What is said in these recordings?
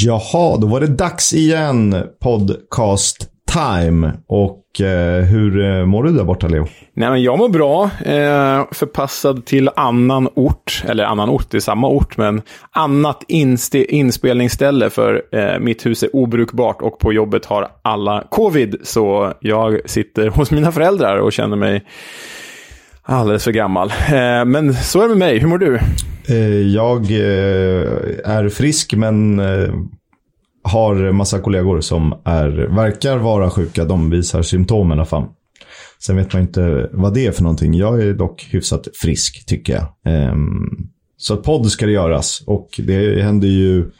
Jaha, då var det dags igen. Podcast time. Och eh, hur eh, mår du där borta, Leo? Nej, men jag mår bra. Eh, förpassad till annan ort. Eller annan ort, det är samma ort, men annat inspelningsställe. För eh, mitt hus är obrukbart och på jobbet har alla covid. Så jag sitter hos mina föräldrar och känner mig alldeles för gammal. Eh, men så är det med mig. Hur mår du? Eh, jag eh, är frisk, men har massa kollegor som är, verkar vara sjuka. De visar symptom i alla fall. Sen vet man inte vad det är för någonting. Jag är dock hyfsat frisk, tycker jag. Ehm, så podd ska det göras. Och det händer ju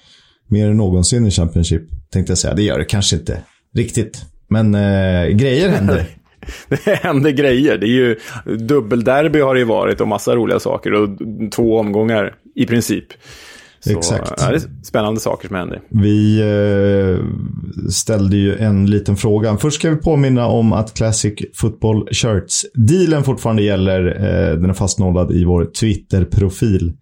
mer än någonsin i Championship, tänkte jag säga. Det gör det kanske inte riktigt. Men grejer händer. det händer grejer. Det är ju dubbelderby har det ju varit och massa roliga saker. Och två omgångar i princip. Så, Exakt. Ja, det är spännande saker som händer. Vi eh, ställde ju en liten fråga. Först ska vi påminna om att Classic Football Shirts-dealen fortfarande gäller. Eh, den är fastnålad i vår Twitter-profil.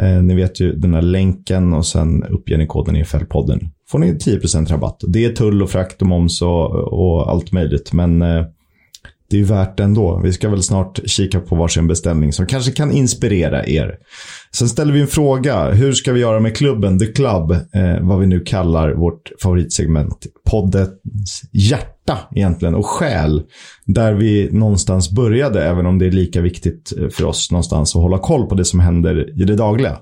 Eh, ni vet ju den här länken och sen uppger ni koden i FL-podden. får ni 10% rabatt. Det är tull och frakt och moms och, och allt möjligt. Men eh, det är värt det ändå. Vi ska väl snart kika på varsin beställning som kanske kan inspirera er. Sen ställer vi en fråga. Hur ska vi göra med klubben, The Club? Eh, vad vi nu kallar vårt favoritsegment. Poddens hjärta egentligen och själ. Där vi någonstans började, även om det är lika viktigt eh, för oss någonstans att hålla koll på det som händer i det dagliga.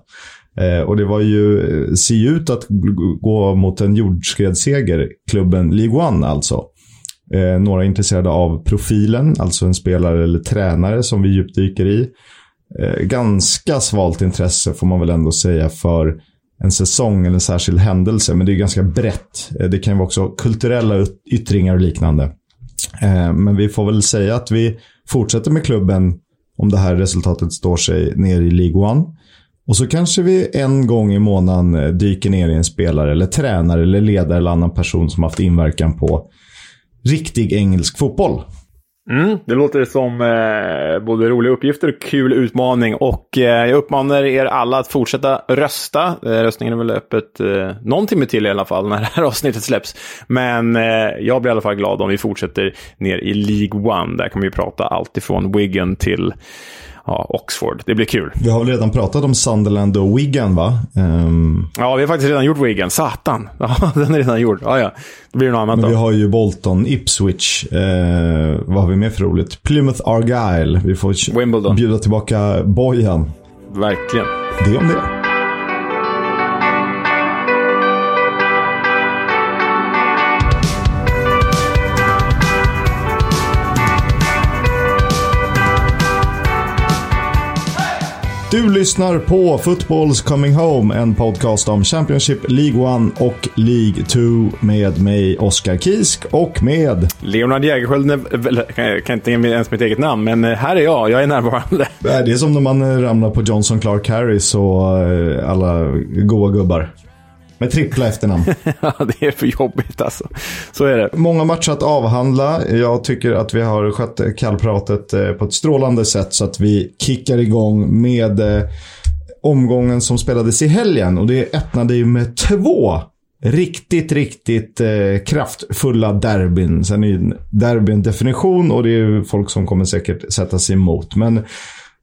Eh, och det var ju, eh, ser ju ut att gå mot en jordskredsseger, klubben League One alltså. Eh, några är intresserade av profilen, alltså en spelare eller tränare som vi djupdyker i. Eh, ganska svalt intresse får man väl ändå säga för en säsong eller en särskild händelse. Men det är ganska brett. Eh, det kan ju också vara kulturella yttringar och liknande. Eh, men vi får väl säga att vi fortsätter med klubben om det här resultatet står sig ner i League One. Och så kanske vi en gång i månaden eh, dyker ner i en spelare eller tränare eller ledare eller annan person som haft inverkan på riktig engelsk fotboll. Mm, det låter som eh, både roliga uppgifter och kul utmaning. Och eh, jag uppmanar er alla att fortsätta rösta. Eh, röstningen är väl öppet eh, någon timme till i alla fall när det här avsnittet släpps. Men eh, jag blir i alla fall glad om vi fortsätter ner i League One. Där kan vi prata allt ifrån Wigan till ja, Oxford. Det blir kul. Vi har väl redan pratat om Sunderland och Wigan, va? Um... Ja, vi har faktiskt redan gjort Wigan. Satan! Ja, den är redan gjord. Ja, ja. Det blir något annat Men då. vi har ju Bolton, Ipswich. Eh, vad har vi mer för roligt? Plymouth Argyle. Vi får Wimbledon. bjuda tillbaka Bojan. Verkligen. Det om det. Du lyssnar på Footballs Coming Home, en podcast om Championship, League 1 och League 2 med mig, Oskar Kisk, och med... Leonard Jägerskiöld, jag kan inte ens mitt eget namn, men eh, här är jag, jag är närvarande. Det är som när man ramlar på Johnson Clark Harris och eh, alla goa gubbar. Med trippla efternamn. ja, det är för jobbigt alltså. Så är det. Många matcher att avhandla. Jag tycker att vi har skött kallpratet eh, på ett strålande sätt så att vi kickar igång med eh, omgången som spelades i helgen. Och det öppnade ju med två riktigt, riktigt eh, kraftfulla derbyn. Sen är ju derby en definition och det är ju folk som kommer säkert sätta sig emot. Men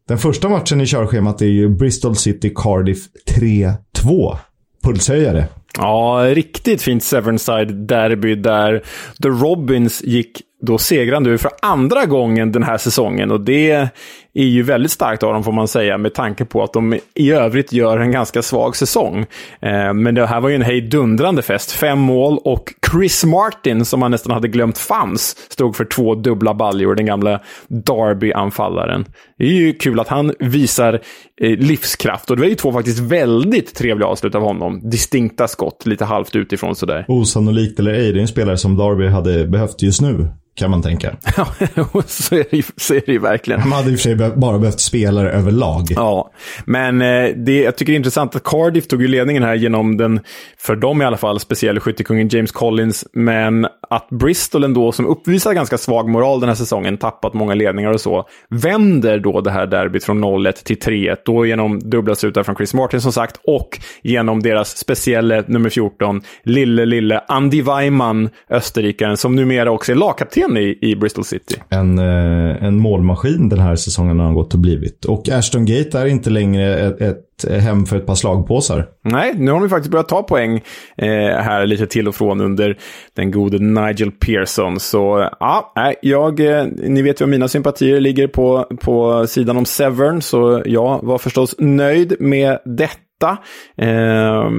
den första matchen i körschemat är ju Bristol City Cardiff 3-2 pulshöjare. Ja, riktigt fint Severnside-derby där The Robins gick då segrande ur för andra gången den här säsongen. Och det är ju väldigt starkt av dem får man säga med tanke på att de i övrigt gör en ganska svag säsong. Eh, men det här var ju en hejdundrande fest. Fem mål och Chris Martin, som man nästan hade glömt fanns, stod för två dubbla baljor, den gamla Derby-anfallaren. Det är ju kul att han visar eh, livskraft och det var ju två faktiskt väldigt trevliga avslut av honom. Distinkta skott, lite halvt utifrån sådär. Osannolikt eller ej, det är en spelare som Derby hade behövt just nu kan man tänka. Ja, så är det så är det ju verkligen. De hade i och för sig bara behövt spelare överlag. Ja, men eh, det, jag tycker det är intressant att Cardiff tog ju ledningen här genom den, för dem i alla fall, speciella skyttekungen James Collins. Men att Bristol ändå, som uppvisar ganska svag moral den här säsongen, tappat många ledningar och så, vänder då det här derbyt från 0-1 till 3-1. Då genom dubbla slutar från Chris Martin som sagt, och genom deras speciella nummer 14, lille, lille Andy Weimann, österrikaren, som numera också är lagkapten i, i Bristol City. En, eh, en målmaskin den här säsongen har han gått och blivit. Och Ashton Gate är inte längre ett, ett hem för ett par slagpåsar. Nej, nu har de faktiskt börjat ta poäng eh, här lite till och från under den gode Nigel Pearson. Så ja, jag, eh, ni vet ju mina sympatier ligger på, på sidan om Severn, så jag var förstås nöjd med detta. Eh,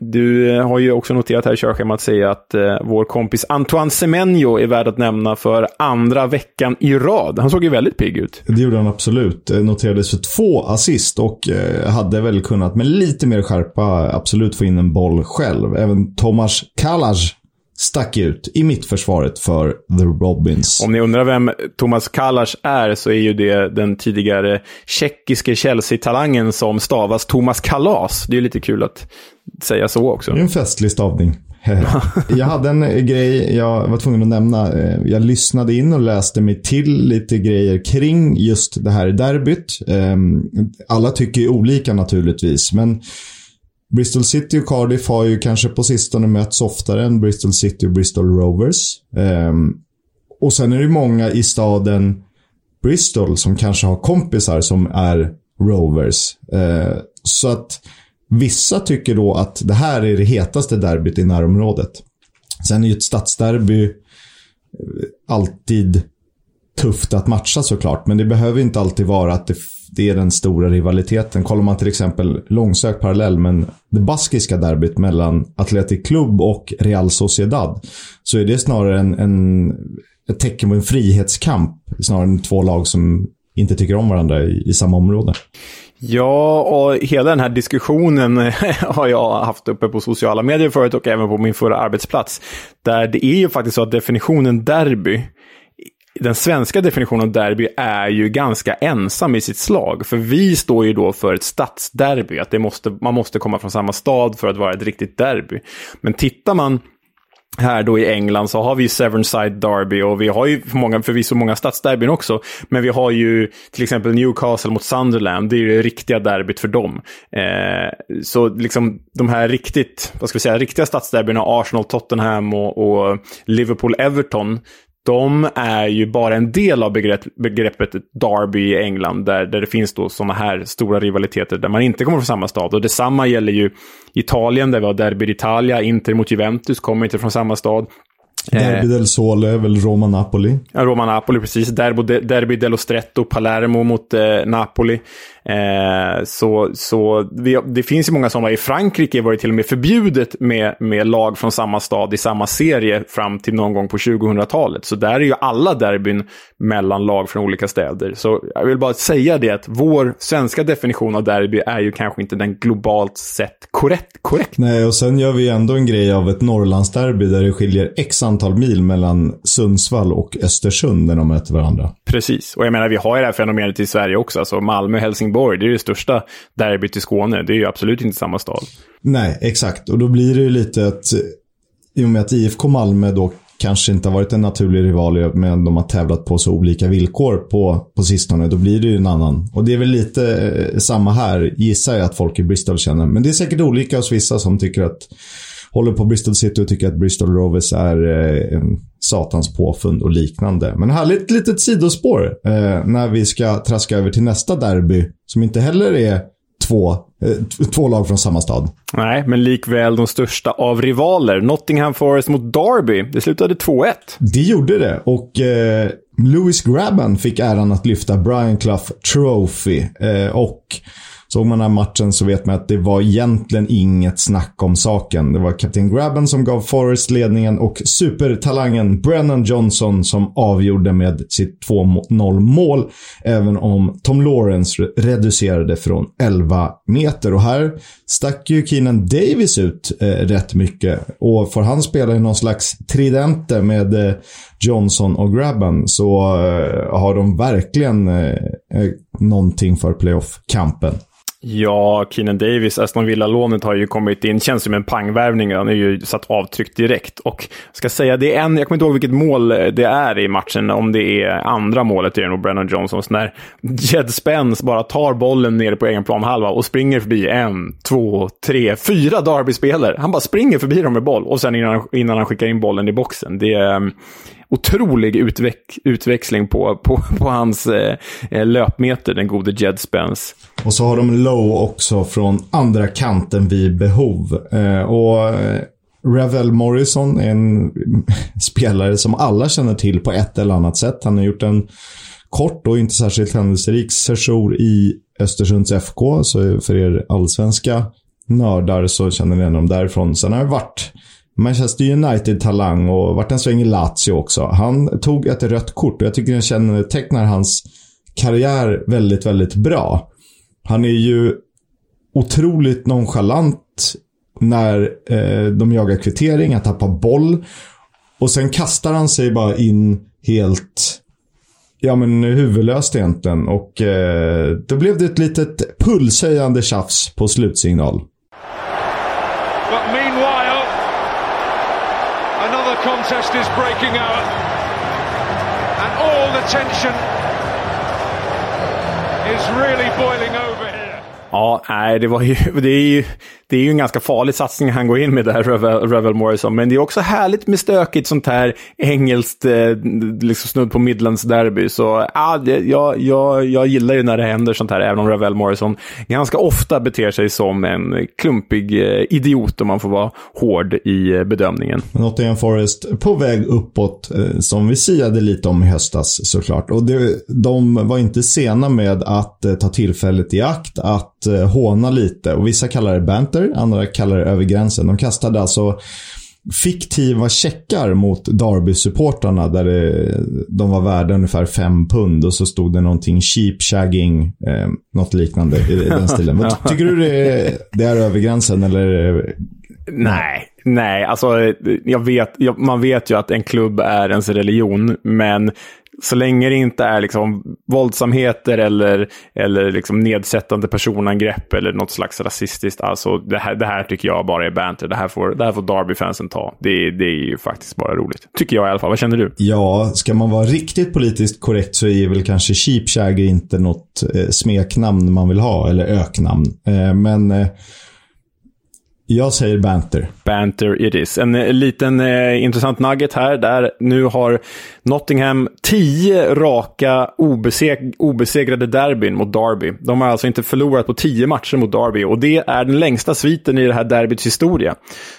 du har ju också noterat här i körschemat säga att eh, vår kompis Antoine Semenyo är värd att nämna för andra veckan i rad. Han såg ju väldigt pigg ut. Det gjorde han absolut. Eh, noterades för två assist och eh, hade väl kunnat med lite mer skärpa absolut få in en boll själv. Även Tomas Kalas stack ut i mittförsvaret för The Robins. Om ni undrar vem Thomas Kallas är så är ju det den tidigare tjeckiske Chelsea-talangen som stavas Thomas Kalas. Det är lite kul att säga så också. Det är en festlig stavning. jag hade en grej jag var tvungen att nämna. Jag lyssnade in och läste mig till lite grejer kring just det här derbyt. Ehm, alla tycker ju olika naturligtvis, men Bristol City och Cardiff har ju kanske på sistone mötts oftare än Bristol City och Bristol Rovers. Um, och sen är det många i staden Bristol som kanske har kompisar som är Rovers. Uh, så att vissa tycker då att det här är det hetaste derbyt i närområdet. Sen är ju ett stadsderby eh, alltid tufft att matcha såklart, men det behöver inte alltid vara att det det är den stora rivaliteten. Kollar man till exempel långsökt parallell, men det baskiska derbyt mellan Athletic Club och Real Sociedad, så är det snarare en, en, ett tecken på en frihetskamp, snarare än två lag som inte tycker om varandra i, i samma område. Ja, och hela den här diskussionen har jag haft uppe på sociala medier förut och även på min förra arbetsplats. Där det är ju faktiskt så att definitionen derby den svenska definitionen av derby är ju ganska ensam i sitt slag. För vi står ju då för ett stadsderby, att det måste, man måste komma från samma stad för att vara ett riktigt derby. Men tittar man här då i England så har vi Severnside Derby och vi har ju många, förvisso många stadsderbyn också. Men vi har ju till exempel Newcastle mot Sunderland. Det är ju det riktiga derbyt för dem. Eh, så liksom de här riktigt, vad ska vi säga, riktiga stadsderbyna, Arsenal, Tottenham och, och Liverpool-Everton de är ju bara en del av begrepp, begreppet Derby i England, där, där det finns då sådana här stora rivaliteter där man inte kommer från samma stad. Och detsamma gäller ju Italien, där vi har Derby d'Italia, Inter mot Juventus kommer inte från samma stad. Derby del Sole är väl Roma-Napoli? Ja, Roma-Napoli, precis. Derby, Derby dello Stretto, Palermo mot eh, Napoli. Eh, så så vi, det finns ju många sådana. I Frankrike var det till och med förbjudet med, med lag från samma stad i samma serie fram till någon gång på 2000-talet. Så där är ju alla derbyn mellan lag från olika städer. Så jag vill bara säga det att vår svenska definition av derby är ju kanske inte den globalt sett korrekt. korrekt. Nej, och sen gör vi ändå en grej av ett Norrlandsderby där det skiljer x antal mil mellan Sundsvall och Östersund när de möter varandra. Precis, och jag menar vi har ju det här fenomenet i Sverige också. Alltså Malmö, Helsingborg Helsingborg, det är det största derbyt i Skåne. Det är ju absolut inte samma stad. Nej, exakt. Och då blir det ju lite att, i och med att IFK Malmö då kanske inte har varit en naturlig rival, men de har tävlat på så olika villkor på, på sistone, då blir det ju en annan. Och det är väl lite eh, samma här, gissar jag att folk i Bristol känner. Men det är säkert olika hos vissa som tycker att håller på Bristol City och tycker att Bristol Rovers är eh, satans påfund och liknande. Men härligt litet sidospår eh, när vi ska traska över till nästa derby som inte heller är två, eh, två lag från samma stad. Nej, men likväl de största av rivaler. Nottingham Forest mot Derby. Det slutade 2-1. Det gjorde det och eh, Lewis Grabban fick äran att lyfta Brian Clough Trophy. Eh, och Såg man den här matchen så vet man att det var egentligen inget snack om saken. Det var kapten Grabben som gav Forrest ledningen och supertalangen Brennan Johnson som avgjorde med sitt 2-0 mål. Även om Tom Lawrence reducerade från 11 meter. Och här stack ju Keenan Davis ut eh, rätt mycket. Och får han spela i någon slags tridente med eh, Johnson och Grabban så eh, har de verkligen eh, eh någonting för playoff-kampen. Ja, Keenan Davis, Aston Villa-lånet har ju kommit in. Känns som en pangvärvning. Han är ju satt avtryck direkt. Och ska säga, det är en, jag kommer inte ihåg vilket mål det är i matchen. Om det är andra målet, är det nog Brennan Johnsons. När Jed Spence bara tar bollen nere på egen planhalva och springer förbi en, två, tre, fyra Derby-spelare. Han bara springer förbi dem med boll och sen innan, innan han skickar in bollen i boxen. Det är otrolig utveck utväxling på, på, på hans eh, eh, löpmeter, den gode Jed Spence. Och så har de low också från andra kanten vid behov. Eh, och eh, Ravel Morrison är en spelare som alla känner till på ett eller annat sätt. Han har gjort en kort och inte särskilt händelserik sejour i Östersunds FK. Så för er allsvenska nördar så känner ni igen dem därifrån. Sen har det varit Manchester United-talang och vart en sväng i Lazio också. Han tog ett rött kort och jag tycker den kännetecknar hans karriär väldigt, väldigt bra. Han är ju otroligt nonchalant när eh, de jagar kvittering, han tappar boll. Och sen kastar han sig bara in helt ja, men huvudlöst egentligen. Och eh, då blev det ett litet pulshöjande tjafs på slutsignal. Contest is breaking out. And all the tension is really boiling over here. Ja, nej, det, var ju, det, är ju, det är ju en ganska farlig satsning han går in med där, Revel, Revel Morrison. Men det är också härligt med stökigt sånt här engelskt, eh, liksom snudd på Midlands derby. Så ja, jag, jag, jag gillar ju när det händer sånt här, även om Revel Morrison ganska ofta beter sig som en klumpig eh, idiot om man får vara hård i eh, bedömningen. Nottingham Forest på väg uppåt, eh, som vi siade lite om i höstas såklart. Och det, de var inte sena med att eh, ta tillfället i akt att eh, håna lite. Och vissa kallar det bant meter, andra kallar det över gränsen. De kastade alltså fiktiva checkar mot Derby-supportrarna där det, de var värda ungefär fem pund och så stod det någonting cheap shagging, eh, något liknande i den stilen. Tycker du det är, det är över gränsen eller? Nej, nej, alltså jag vet, jag, man vet ju att en klubb är ens religion, men så länge det inte är liksom våldsamheter eller, eller liksom nedsättande personangrepp eller något slags rasistiskt. Alltså, det, här, det här tycker jag bara är banter. Det här får, det här får Derby-fansen ta. Det, det är ju faktiskt bara roligt. Tycker jag i alla fall. Vad känner du? Ja, ska man vara riktigt politiskt korrekt så är väl kanske Cheap Shaggy inte något eh, smeknamn man vill ha, eller öknamn. Eh, men eh, jag säger banter. Banter it is. En eh, liten eh, intressant nugget här. Där nu har Nottingham tio raka obeseg obesegrade derbyn mot Derby. De har alltså inte förlorat på tio matcher mot Derby och det är den längsta sviten i det här derbyts historia.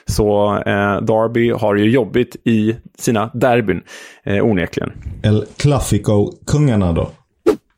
Så eh, Derby har ju jobbigt i sina derbyn, eh, onekligen. El Clafico-kungarna då?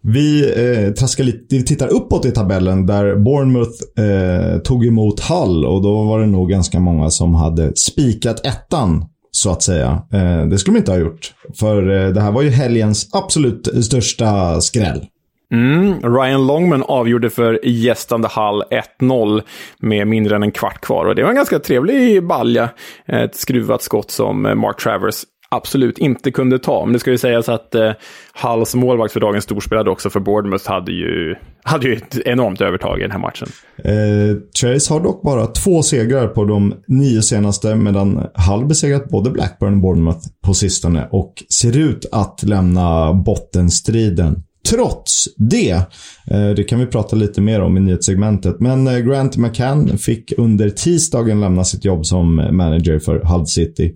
Vi eh, traskar lite, vi tittar uppåt i tabellen där Bournemouth eh, tog emot Hull och då var det nog ganska många som hade spikat ettan så att säga. Eh, det skulle man inte ha gjort. För eh, det här var ju helgens absolut största skräll. Mm, Ryan Longman avgjorde för gästande Hull 1-0 med mindre än en kvart kvar. Och det var en ganska trevlig balja. Ett skruvat skott som eh, Mark Travers absolut inte kunde ta. Men det ska ju sägas att eh, Hulls målvakt för dagen storspelade också för Bournemouth hade ju, hade ju ett enormt övertag i den här matchen. Eh, Trace har dock bara två segrar på de nio senaste medan Hull besegrat både Blackburn och Bournemouth på sistone och ser ut att lämna bottenstriden. Trots det, eh, det kan vi prata lite mer om i nyhetssegmentet, men eh, Grant McCann fick under tisdagen lämna sitt jobb som manager för Hull City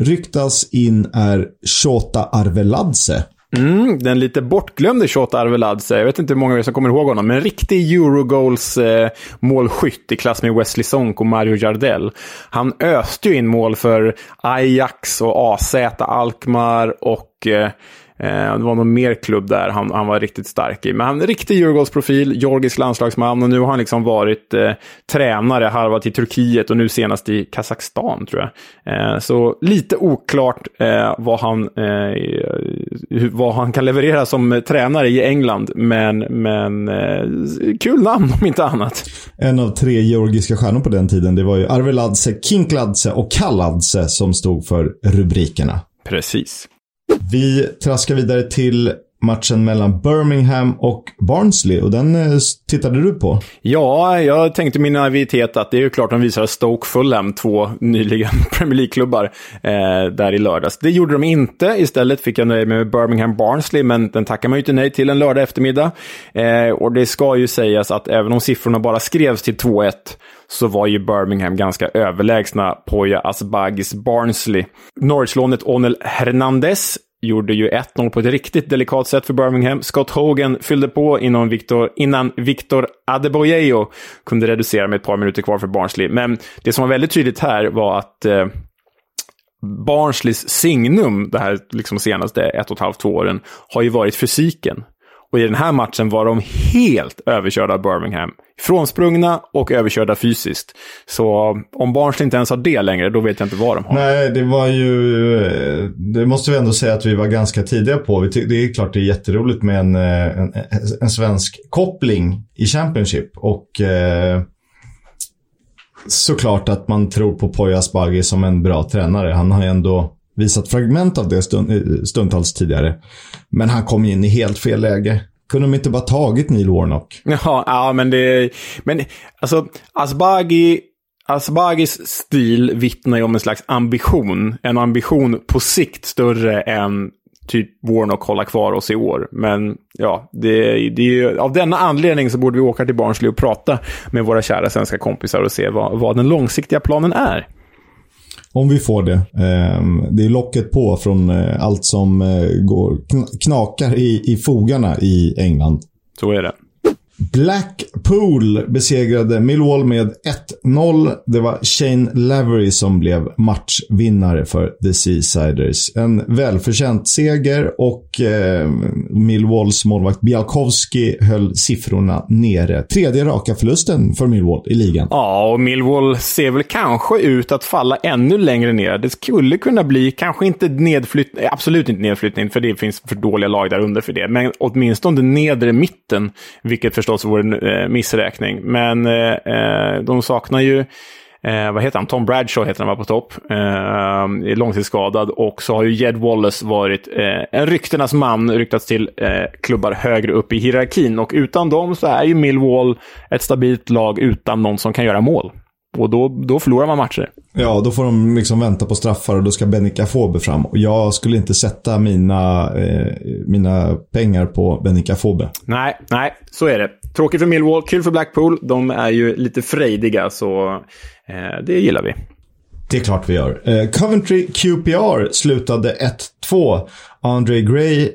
ryktas in är Shota Arveladze. Mm, den lite bortglömde Shota Arveladze. Jag vet inte hur många av er som kommer ihåg honom, men en riktig Eurogoals eh, målskytt i klass med Wesley Sonk och Mario Jardel. Han öste ju in mål för Ajax och AZ Alkmaar och Eh, det var någon mer klubb där han, han var riktigt stark i. Men han är en riktig Djurgårdsprofil, georgisk landslagsman och nu har han liksom varit eh, tränare halva i Turkiet och nu senast i Kazakstan tror jag. Eh, så lite oklart eh, vad, han, eh, vad han kan leverera som tränare i England. Men, men eh, kul namn om inte annat. En av tre georgiska stjärnor på den tiden, det var ju Arveladze, Kinkladze och Kalladze som stod för rubrikerna. Precis. Vi traskar vidare till matchen mellan Birmingham och Barnsley och den eh, tittade du på. Ja, jag tänkte min naivitet att det är ju klart de visar Stoke Fulham, två nyligen Premier League-klubbar, eh, där i lördags. Det gjorde de inte. Istället fick jag nöja mig med Birmingham Barnsley, men den tackar man ju inte nej till en lördag eftermiddag. Eh, och det ska ju sägas att även om siffrorna bara skrevs till 2-1 så var ju Birmingham ganska överlägsna Poya Asbagis Barnsley. Norwich-lånet Onel Hernandez gjorde ju 1-0 på ett riktigt delikat sätt för Birmingham. Scott Hogan fyllde på innan Victor, innan Victor Adeboyejo kunde reducera med ett par minuter kvar för Barnsley. Men det som var väldigt tydligt här var att eh, Barnsleys signum, det här liksom senaste ett och ett halvt, två åren, har ju varit fysiken. Och i den här matchen var de helt överkörda av Birmingham. Frånsprungna och överkörda fysiskt. Så om Barnsley inte ens har det längre, då vet jag inte vad de har. Nej, det var ju... Eh, det måste vi ändå säga att vi var ganska tidiga på. Det är klart det är jätteroligt med eh, en, en, en svensk koppling i Championship. Och eh, såklart att man tror på Poya Asbaghi som en bra tränare. Han har ju ändå visat fragment av det stund, eh, stundtals tidigare. Men han kom in i helt fel läge. Kunde de inte bara tagit Neil Warnock? Ja, ja men det... Men alltså, Asbaghi... Asbagis stil vittnar ju om en slags ambition. En ambition på sikt större än typ Warnock hålla kvar oss i år. Men ja, det, det, av denna anledning så borde vi åka till Barnsley och prata med våra kära svenska kompisar och se vad, vad den långsiktiga planen är. Om vi får det. Ehm, det är locket på från eh, allt som eh, går, knakar i, i fogarna i England. Så är det. Blackpool besegrade Millwall med 1-0. Det var Shane Lavery som blev matchvinnare för The Seasiders. En välförtjänt seger och eh, Millwalls målvakt Bialkowski höll siffrorna nere. Tredje raka förlusten för Millwall i ligan. Ja, och Millwall ser väl kanske ut att falla ännu längre ner. Det skulle kunna bli, kanske inte nedflyttning, absolut inte nedflyttning, för det finns för dåliga lag där under för det, men åtminstone nedre mitten, vilket förstås vore en eh, missräkning. Men eh, eh, de saknar ju eh, vad heter han? Tom Bradshaw heter han var på topp. Eh, är långtidsskadad och så har ju Jed Wallace varit eh, en ryktenas man, ryktats till eh, klubbar högre upp i hierarkin. Och utan dem så är ju Millwall ett stabilt lag utan någon som kan göra mål. Och då, då förlorar man matcher. Ja, då får de liksom vänta på straffar och då ska Benica Fobe fram. Och jag skulle inte sätta mina, eh, mina pengar på Benica Fobe. Nej, nej, så är det. Tråkigt för Millwall, kul för Blackpool. De är ju lite frejdiga, så eh, det gillar vi. Det är klart vi gör. Eh, Coventry QPR slutade 1-2. Andre Gray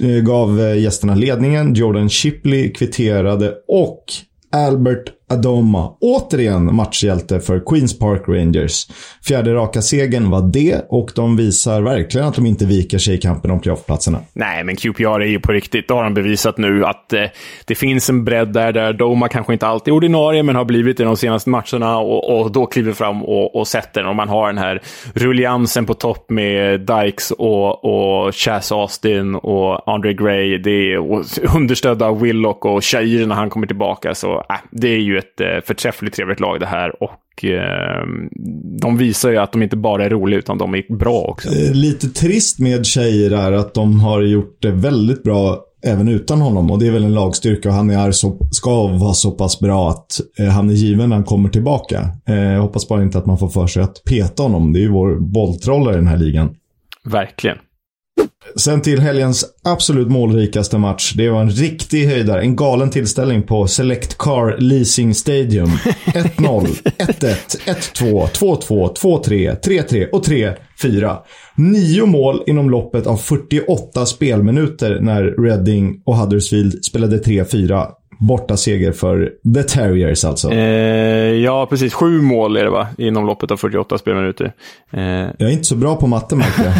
eh, gav eh, gästerna ledningen. Jordan Shipley kvitterade och Albert Adoma, återigen matchhjälte för Queens Park Rangers. Fjärde raka segern var det och de visar verkligen att de inte viker sig i kampen om playoffplatserna. Nej, men QPR är ju på riktigt. Det har de bevisat nu att eh, det finns en bredd där, där Doma kanske inte alltid är ordinarie, men har blivit det de senaste matcherna och, och då kliver fram och, och sätter den. Och man har den här rulliansen på topp med Dykes och, och Chas Austin och Andre Gray. Det är understödda av Willock och Shair när han kommer tillbaka. Så äh, det är ju ett eh, förträffligt trevligt lag det här. Och eh, de visar ju att de inte bara är roliga, utan de är bra också. Eh, lite trist med tjejer är att de har gjort det väldigt bra även utan honom. Och det är väl en lagstyrka och han är så, ska vara så pass bra att eh, han är given när han kommer tillbaka. Eh, jag hoppas bara inte att man får för sig att peta honom. Det är ju vår bolltrollare i den här ligan. Verkligen. Sen till helgens absolut målrikaste match. Det var en riktig höjdare. En galen tillställning på Select Car Leasing Stadium. 1-0, 1-1, 1-2, 2-2, 2-3, 3-3 och 3-4. Nio mål inom loppet av 48 spelminuter när Reading och Huddersfield spelade 3-4 Borta seger för The Terriers alltså. Eh, ja, precis. Sju mål är det va? Inom loppet av 48 spelminuter. Eh. Jag är inte så bra på matte märker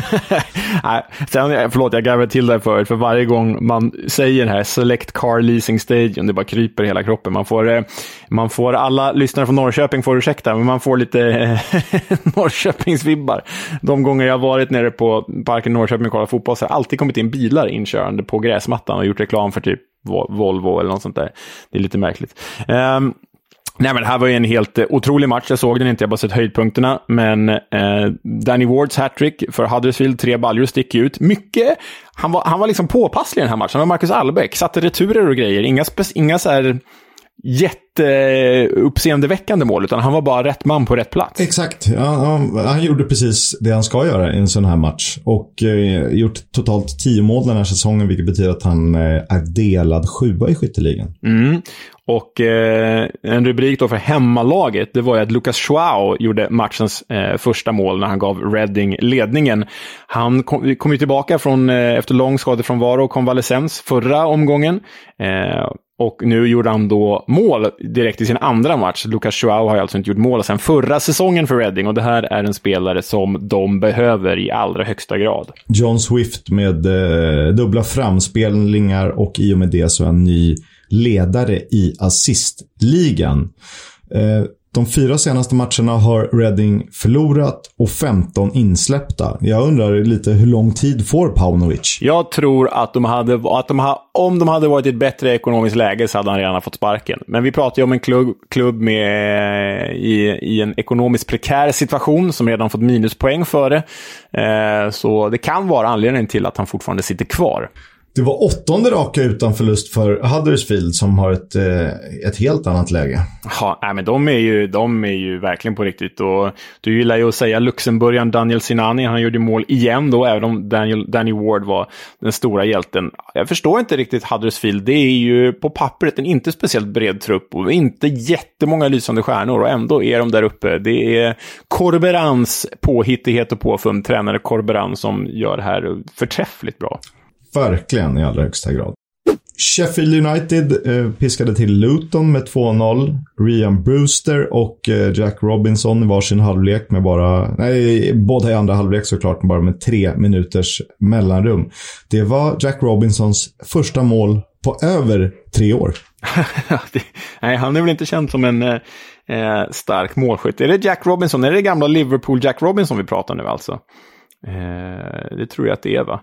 jag. Sen, förlåt, jag garvade till det förut. För varje gång man säger här, Select Car Leasing Stadium, det bara kryper i hela kroppen. Man får, eh, man får alla lyssnare från Norrköping får ursäkta, men man får lite eh, Norrköpingsvibbar. De gånger jag varit nere på parken Norrköping och kollat fotboll så har alltid kommit in bilar inkörande på gräsmattan och gjort reklam för typ Volvo eller något sånt där. Det är lite märkligt. Um, Nej, men det här var ju en helt eh, otrolig match. Jag såg den inte, jag har bara sett höjdpunkterna. Men eh, Danny Wards hattrick för Huddersfield, tre baljor sticker ut. Mycket. Han var, han var liksom påpasslig i den här matchen. Han var Marcus Albeck, satte returer och grejer. Inga, inga så här jätteuppseendeväckande mål, utan han var bara rätt man på rätt plats. Exakt. Han, han, gjorde precis det han ska göra i en sån här match. Och eh, gjort totalt tio mål den här säsongen, vilket betyder att han eh, är delad sjua i skytteligan. Mm. Och eh, en rubrik då för hemmalaget, det var ju att Lucas Schwau gjorde matchens eh, första mål när han gav Reading ledningen. Han kom, kom ju tillbaka från, eh, efter lång skadefrånvaro och konvalescens förra omgången. Och nu gjorde han då mål direkt i sin andra match. Lucas Joao har alltså inte gjort mål sedan förra säsongen för Reading och det här är en spelare som de behöver i allra högsta grad. John Swift med eh, dubbla framspelningar och i och med det så är han ny ledare i assistligan. Eh, de fyra senaste matcherna har Reading förlorat och 15 insläppta. Jag undrar lite hur lång tid får Paunovic? Jag tror att, de hade, att de ha, om de hade varit i ett bättre ekonomiskt läge så hade han redan fått sparken. Men vi pratar ju om en klubb, klubb med, i, i en ekonomiskt prekär situation som redan fått minuspoäng för det. Eh, så det kan vara anledningen till att han fortfarande sitter kvar. Det var åttonde raka utan förlust för Huddersfield som har ett, eh, ett helt annat läge. Ja, men de är, ju, de är ju verkligen på riktigt. Och du gillar ju att säga Luxemburgaren Daniel Sinani. Han gjorde mål igen då, även om Daniel, Danny Ward var den stora hjälten. Jag förstår inte riktigt Huddersfield. Det är ju på pappret en inte speciellt bred trupp och inte jättemånga lysande stjärnor och ändå är de där uppe. Det är Corberans påhittighet och påfund, tränare Corberan, som gör det här förträffligt bra. Verkligen i allra högsta grad. Sheffield United eh, piskade till Luton med 2-0. Rian Brewster och eh, Jack Robinson i varsin halvlek med bara, nej, båda i andra halvlek såklart, bara med tre minuters mellanrum. Det var Jack Robinsons första mål på över tre år. nej, han är väl inte känd som en eh, eh, stark målskytt. Är det Jack Robinson? Är det gamla Liverpool Jack Robinson vi pratar nu alltså? Eh, det tror jag att det är va?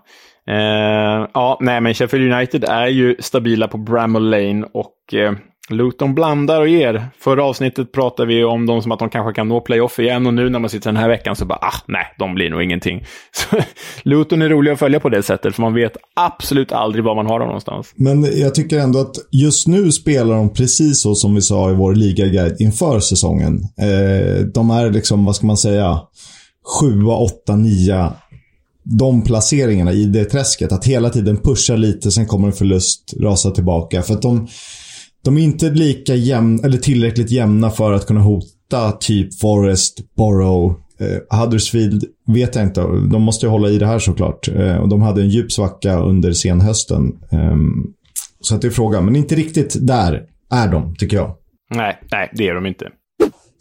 Eh, ja, nej, men Sheffield United är ju stabila på Bramall Lane och eh, Luton blandar och ger. Förra avsnittet pratade vi om dem som att de kanske kan nå playoff igen och nu när man sitter den här veckan så bara, ah, nej, de blir nog ingenting. Så, Luton är roliga att följa på det sättet, för man vet absolut aldrig var man har dem någonstans. Men jag tycker ändå att just nu spelar de precis så som vi sa i vår ligaguide inför säsongen. Eh, de är liksom, vad ska man säga, sjua, åtta, nia de placeringarna i det träsket. Att hela tiden pusha lite, sen kommer en förlust, rasa tillbaka. För att de, de är inte lika jämna, eller tillräckligt jämna för att kunna hota typ Forest, Borough, eh, Huddersfield vet jag inte. De måste ju hålla i det här såklart. Eh, och de hade en djup svacka under senhösten. Eh, så att det är frågan. Men inte riktigt där är de, tycker jag. Nej, nej, det är de inte.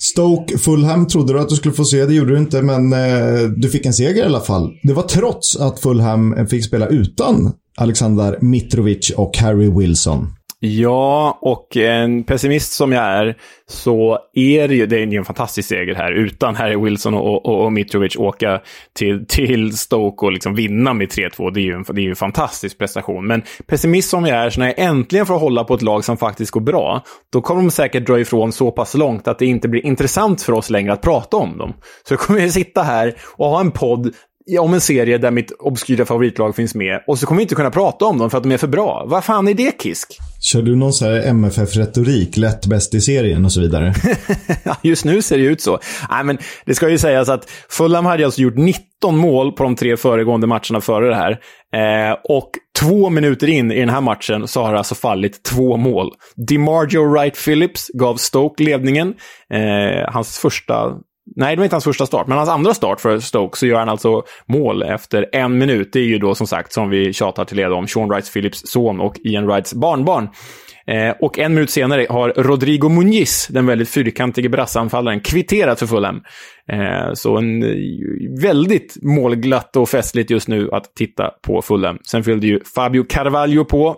Stoke Fulham trodde du att du skulle få se. Det gjorde du inte, men eh, du fick en seger i alla fall. Det var trots att Fulham fick spela utan Alexander Mitrovic och Harry Wilson. Ja, och en pessimist som jag är så är det ju, det är en fantastisk seger här utan Harry Wilson och, och, och Mitrovic åka till, till Stoke och liksom vinna med 3-2. Det är ju en, det är en fantastisk prestation. Men pessimist som jag är, så när jag äntligen får hålla på ett lag som faktiskt går bra, då kommer de säkert dra ifrån så pass långt att det inte blir intressant för oss längre att prata om dem. Så jag kommer jag sitta här och ha en podd om en serie där mitt obskyra favoritlag finns med och så kommer vi inte kunna prata om dem för att de är för bra. Vad fan är det Kisk? Kör du någon sån här MFF-retorik, lätt bäst i serien och så vidare? Just nu ser det ut så. Nej, men det ska ju sägas att Fulham hade alltså gjort 19 mål på de tre föregående matcherna före det här. Eh, och två minuter in i den här matchen så har det alltså fallit två mål. DiMargio Wright Phillips gav Stoke ledningen. Eh, hans första Nej, det var inte hans första start, men hans andra start för Stoke så gör han alltså mål efter en minut. Det är ju då som sagt, som vi tjatar till leda om, Sean Wrights Phillips son och Ian Wrights barnbarn. Eh, och en minut senare har Rodrigo Muniz, den väldigt fyrkantige brassanfallaren, kvitterat för Fulham. Eh, så en eh, väldigt målglatt och festligt just nu att titta på Fulham. Sen fyllde ju Fabio Carvalho på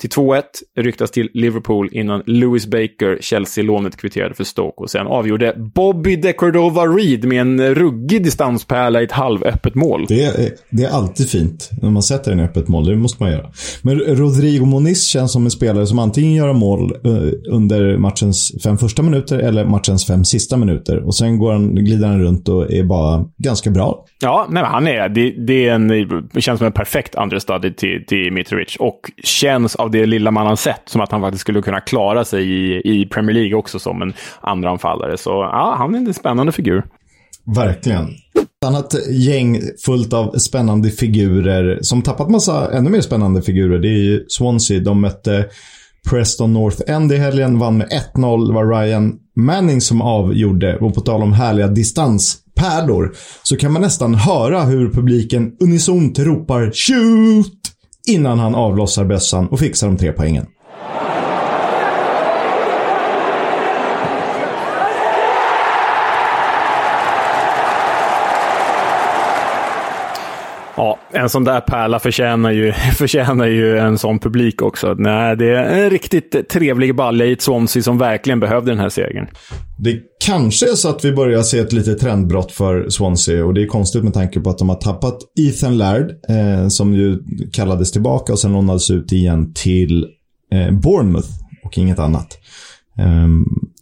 till 2-1 ryktas till Liverpool innan Lewis Baker, Chelsea-lånet, kvitterade för Stoke. Och sen avgjorde Bobby de Cordova-Reed med en ruggig distanspärla i ett halvöppet mål. Det är, det är alltid fint när man sätter en öppet mål. Det måste man göra. Men Rodrigo Moniz känns som en spelare som antingen gör mål eh, under matchens fem första minuter eller matchens fem sista minuter. Och sen går han, glider han runt och är bara ganska bra. Ja, nej, han är det. Det, är en, det känns som en perfekt understudy till, till Mitrovic. Och känns av det lilla man har sett som att han faktiskt skulle kunna klara sig i, i Premier League också som en andra anfallare. Så ja, han är en spännande figur. Verkligen. Ett annat gäng fullt av spännande figurer som tappat massa ännu mer spännande figurer. Det är ju Swansea. De mötte Preston North End i helgen, vann med 1-0. Det var Ryan Manning som avgjorde. Och på tal om härliga distans. Pärlor, så kan man nästan höra hur publiken unisont ropar “Shoot!” innan han avlossar bössan och fixar de tre poängen. Ja, en sån där pärla förtjänar ju, förtjänar ju en sån publik också. Nej, det är en riktigt trevlig balja i ett Swansea som verkligen behövde den här segern. Det kanske är så att vi börjar se ett litet trendbrott för Swansea och det är konstigt med tanke på att de har tappat Ethan Laird, eh, som ju kallades tillbaka och sen lånades ut igen till eh, Bournemouth och inget annat. Eh,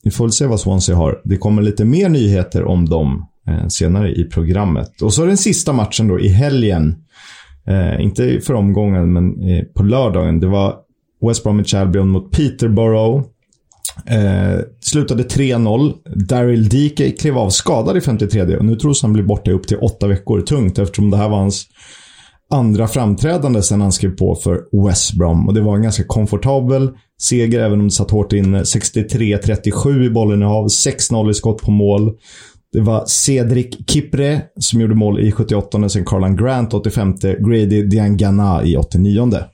vi får väl se vad Swansea har. Det kommer lite mer nyheter om dem Eh, senare i programmet. Och så den sista matchen då i helgen. Eh, inte för omgången, men eh, på lördagen. Det var West Bromwich Albion mot Peterborough. Eh, slutade 3-0. Daryl Dike klev av skadad i 53 och nu tros han bli borta i upp till åtta veckor. Tungt eftersom det här var hans andra framträdande sen han skrev på för West Brom. Och det var en ganska komfortabel seger, även om det satt hårt inne. 63-37 i bollinnehav, 6-0 i skott på mål. Det var Cedric Kipre som gjorde mål i 78 sen Carlan Grant 85 Grady Diangana i 89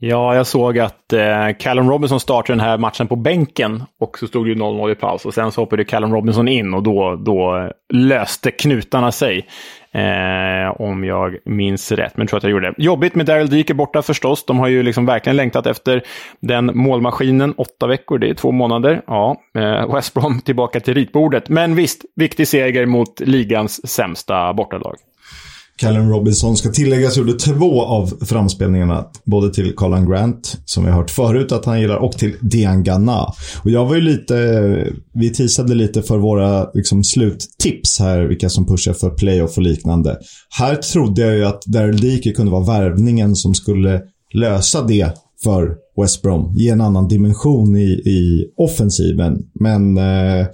Ja, jag såg att eh, Callum Robinson startade den här matchen på bänken och så stod det 0-0 i paus och sen så hoppade Callum Robinson in och då, då löste knutarna sig. Eh, om jag minns rätt, men jag tror att jag gjorde det. Jobbigt med Daryl Dike borta förstås. De har ju liksom verkligen längtat efter den målmaskinen. Åtta veckor, det är två månader. Ja, eh, West Brom tillbaka till ritbordet. Men visst, viktig seger mot ligans sämsta bortalag. Callum Robinson ska tilläggas gjorde två av framspelningarna. Både till Colin Grant, som vi har hört förut att han gillar, och till Diangana. Och jag var ju lite... Vi teasade lite för våra liksom, sluttips här, vilka som pushar för playoff och liknande. Här trodde jag ju att Daryl Dike kunde vara värvningen som skulle lösa det för West Brom. Ge en annan dimension i, i offensiven. Men eh,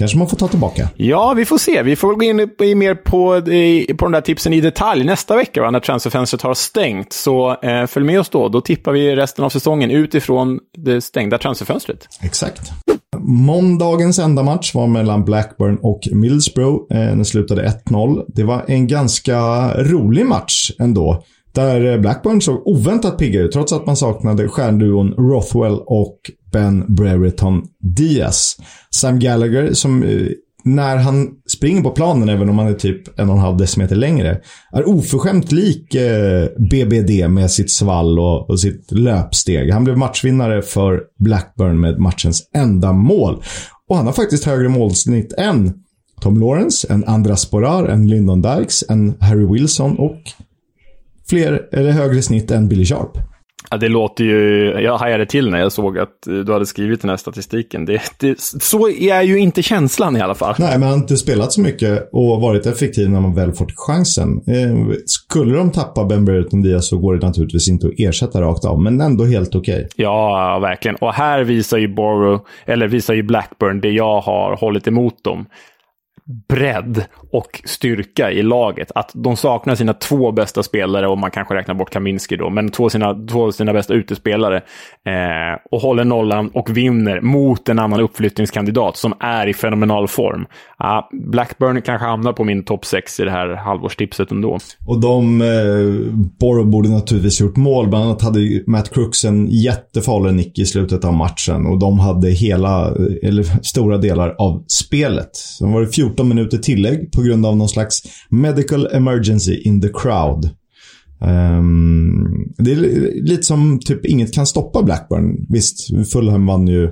kanske man får ta tillbaka. Ja, vi får se. Vi får gå in i, mer på, i, på de där tipsen i detalj nästa vecka, va, när transferfönstret har stängt. Så eh, följ med oss då. Då tippar vi resten av säsongen utifrån det stängda transferfönstret. Exakt. Måndagens enda match var mellan Blackburn och Middlesbrough. Eh, den slutade 1-0. Det var en ganska rolig match ändå. Där Blackburn såg oväntat pigga ut, trots att man saknade stjärnduon Rothwell och Ben Brereton Diaz. Sam Gallagher, som eh, när han springer på planen, även om han är typ en och en halv decimeter längre, är oförskämt lik eh, BBD med sitt svall och, och, sitt löpsteg. Han blev matchvinnare för Blackburn med matchens enda mål. Och han har faktiskt högre målsnitt än Tom Lawrence, en Andras Sporar, en Lyndon Dykes, en Harry Wilson och fler eller högre snitt än Billy Sharp. Ja, det låter ju... Jag hajade till när jag såg att du hade skrivit den här statistiken. Det, det, så är ju inte känslan i alla fall. Nej, men han har inte spelat så mycket och varit effektiv när man väl fått chansen. Eh, skulle de tappa Ben Brereton Diaz så går det naturligtvis inte att ersätta rakt av, men ändå helt okej. Okay. Ja, verkligen. Och här visar ju Borough, eller visar ju Blackburn det jag har hållit emot dem bredd och styrka i laget. Att de saknar sina två bästa spelare, och man kanske räknar bort Kaminski då, men två sina, två sina bästa utespelare. Eh, och håller nollan och vinner mot en annan uppflyttningskandidat som är i fenomenal form. Ah, Blackburn kanske hamnar på min topp 6 i det här halvårstipset ändå. Och de, eh, Borough borde naturligtvis gjort mål. Bland annat hade Matt Crooks en jättefarlig nick i slutet av matchen och de hade hela, eh, eller stora delar av spelet. Sen var det 14 minuter tillägg på grund av någon slags medical emergency in the crowd. Um, det är lite som typ inget kan stoppa Blackburn. Visst, Fulham vann ju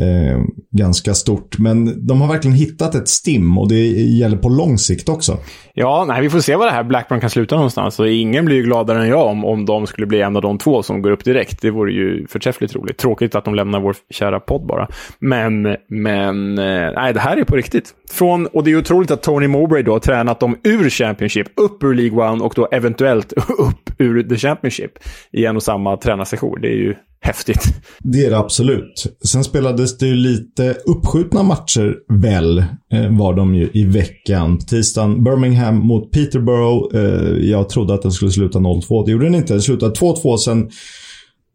eh, ganska stort. Men de har verkligen hittat ett stim och det gäller på lång sikt också. Ja, nej, vi får se vad det här Blackburn kan sluta någonstans. Så ingen blir ju gladare än jag om, om de skulle bli en av de två som går upp direkt. Det vore ju förträffligt roligt. Tråkigt att de lämnar vår kära podd bara. Men, men eh, nej, det här är på riktigt. Från, och det är otroligt att Tony Mowbray då har tränat dem ur Championship, upp ur League One och då eventuellt upp ur The Championship i en och samma tränarsession. Det är ju häftigt. Det är det absolut. Sen spelades det ju lite uppskjutna matcher väl, eh, var de ju i veckan. Tisdagen Birmingham mot Peterborough. Eh, jag trodde att den skulle sluta 0-2. Det gjorde den inte. Den slutade 2-2. Sen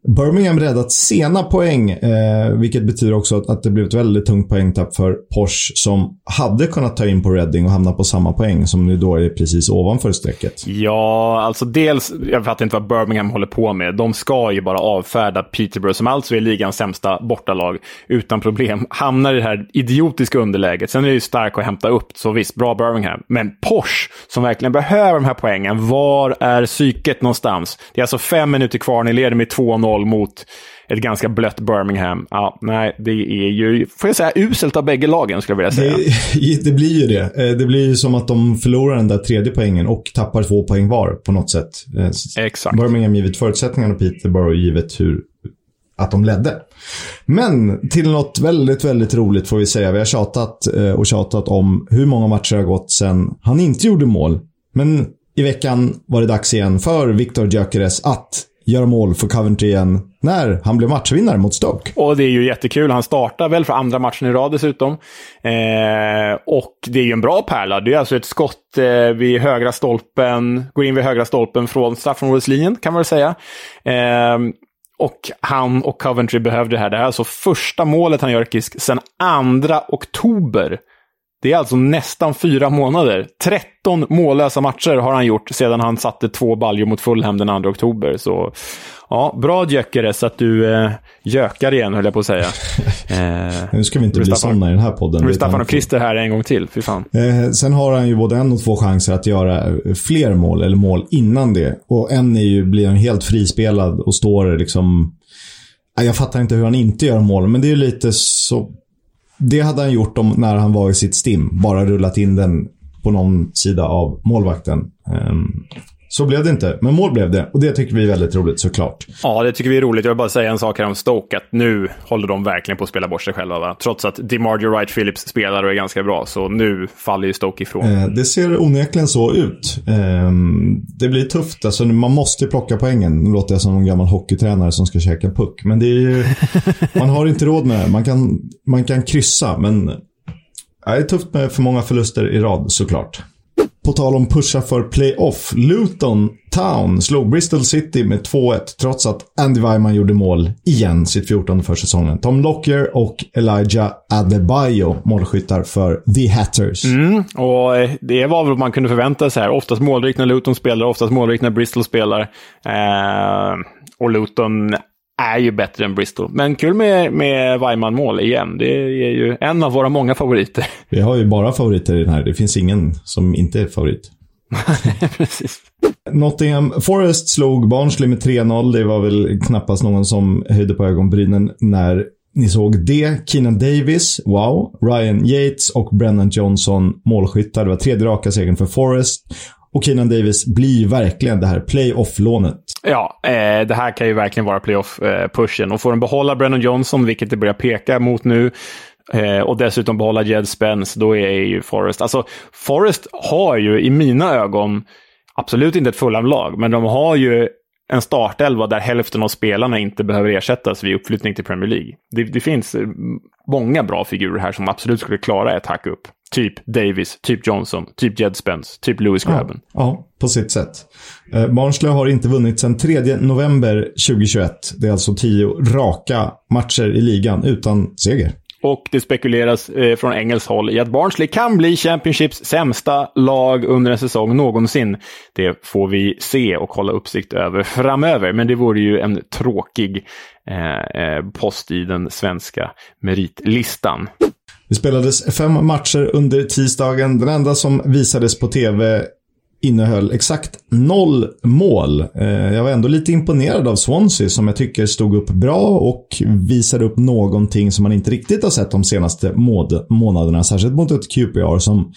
Birmingham räddat sena poäng, eh, vilket betyder också att, att, det blev ett väldigt tungt poängtapp för Porsche som hade kunnat ta in på Reading och hamna på samma poäng som nu då är precis ovanför strecket. Ja, alltså dels, jag fattar inte vad Birmingham håller på med. De ska ju bara avfärda Peterborough, som alltså är ligans sämsta bortalag, utan problem. Hamnar i det här idiotiska underläget. Sen är det ju starkt att hämta upp, så visst, bra Birmingham. Men Porsche, som verkligen behöver de här poängen, var är psyket någonstans? Det är alltså fem minuter kvar, ni leder med 2-0 0 mot ett ganska blött Birmingham. Ja, nej, det är ju, får jag säga, uselt av bägge lagen skulle jag vilja säga. Det, det, blir ju det. Eh, det blir ju som att de förlorar den där tredje poängen och tappar två poäng var på något sätt. Eh, Exakt. Birmingham givet förutsättningarna och Peterborough givet hur att de ledde. Men till något väldigt, väldigt roligt får vi säga. Vi har tjatat eh, och tjatat om hur många matcher har gått sedan han inte gjorde mål. Men i veckan var det dags igen för Victor Gyökeres att göra mål för Coventry igen när han blev matchvinnare mot Stoke. Och det är ju jättekul. Han startar väl för andra matchen i rad dessutom. Eh, och det är ju en bra pärla. Det är alltså ett skott eh, vid högra stolpen, går in vid högra stolpen från straffområdeslinjen kan man väl säga. Eh, och han och Coventry behövde det här. Det här är alltså första målet han gör Kisk sedan 2 oktober det är alltså nästan fyra månader. 13 mållösa matcher har han gjort sedan han satte två baljor mot Fulham den 2 oktober. Så ja, bra Gyökeres att du eh, gökar igen, höll jag på att säga. Eh, nu ska vi inte bli sådana i den här podden. Nu Staffan och Christer här en gång till, fy fan. Eh, sen har han ju både en och två chanser att göra fler mål, eller mål innan det. Och en är ju, blir han helt frispelad och står liksom... Jag fattar inte hur han inte gör mål, men det är lite så det hade han gjort om, när han var i sitt stim. Bara rullat in den på någon sida av målvakten. Ehm, så blev det inte, men mål blev det. Och det tycker vi är väldigt roligt såklart. Ja, det tycker vi är roligt. Jag vill bara säga en sak här om Stoke. Att nu håller de verkligen på att spela bort sig själva. Va? Trots att DeMardio Wright Phillips spelar och är ganska bra. Så nu faller ju Stoke ifrån. Eh, det ser onekligen så ut. Eh, det blir tufft. Alltså, man måste plocka poängen. Nu låter jag som en gammal hockeytränare som ska käka puck. Men det är ju, man har inte råd med det. Man kan, man kan kryssa, men det är tufft med för många förluster i rad såklart. På tal om pusha för playoff. Luton Town slog Bristol City med 2-1 trots att Andy Weimann gjorde mål igen sitt 14 för säsongen. Tom Lockyer och Elijah Adebayo målskyttar för The Hatters. Mm, och eh, det var väl vad man kunde förvänta sig här. Oftast målrikt när Luton spelar, oftast målrikt när Bristol spelar. Eh, och Luton är ju bättre än Bristol. Men kul med, med Weimann-mål igen. Det är ju en av våra många favoriter. Vi har ju bara favoriter i den här. Det finns ingen som inte är favorit. Precis. Nottingham Forest slog Barnsley med 3-0. Det var väl knappast någon som höjde på ögonbrynen när ni såg det. Keenan Davis, wow. Ryan Yates och Brennan Johnson målskyttar. Det var tredje raka segern för Forest. Och Keenan Davis blir verkligen det här playoff-lånet. Ja, eh, det här kan ju verkligen vara playoff-pushen. Och får de behålla Brennan Johnson, vilket det börjar peka mot nu, eh, och dessutom behålla Jed Spence, då är ju Forrest... Alltså, Forrest har ju i mina ögon absolut inte ett Fulham-lag, men de har ju en startelva där hälften av spelarna inte behöver ersättas vid uppflyttning till Premier League. Det, det finns eh, många bra figurer här som absolut skulle klara ett hack upp. Typ Davis, typ Johnson, typ Jed Spence, typ Lewis Grabben. Ja, ja, på sitt sätt. Eh, Barnsley har inte vunnit sedan 3 november 2021. Det är alltså tio raka matcher i ligan utan seger. Och det spekuleras eh, från engelskt håll i att Barnsley kan bli Championships sämsta lag under en säsong någonsin. Det får vi se och hålla uppsikt över framöver, men det vore ju en tråkig eh, eh post i den svenska meritlistan. Det spelades fem matcher under tisdagen. Den enda som visades på tv innehöll exakt noll mål. Eh, jag var ändå lite imponerad av Swansea som jag tycker stod upp bra och visade upp någonting som man inte riktigt har sett de senaste månaderna. Särskilt mot ett QPR som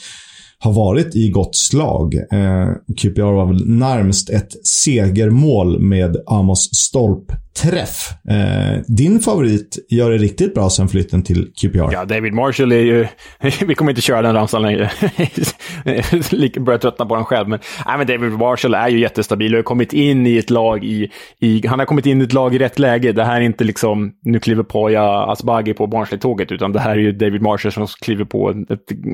har varit i gott slag. Eh, QPR var väl närmst ett segermål med Amos Stolp träff. Eh, din favorit gör det riktigt bra sen flytten till QPR. Ja, David Marshall är ju... vi kommer inte köra den ramsan längre. Börjar tröttna på den själv. Men, nej, men David Marshall är ju jättestabil och har kommit in i ett lag i, i... Han har kommit in i ett lag i rätt läge. Det här är inte liksom... Nu kliver Poya Asbaghi på Barnsley-tåget, utan det här är ju David Marshall som kliver på en,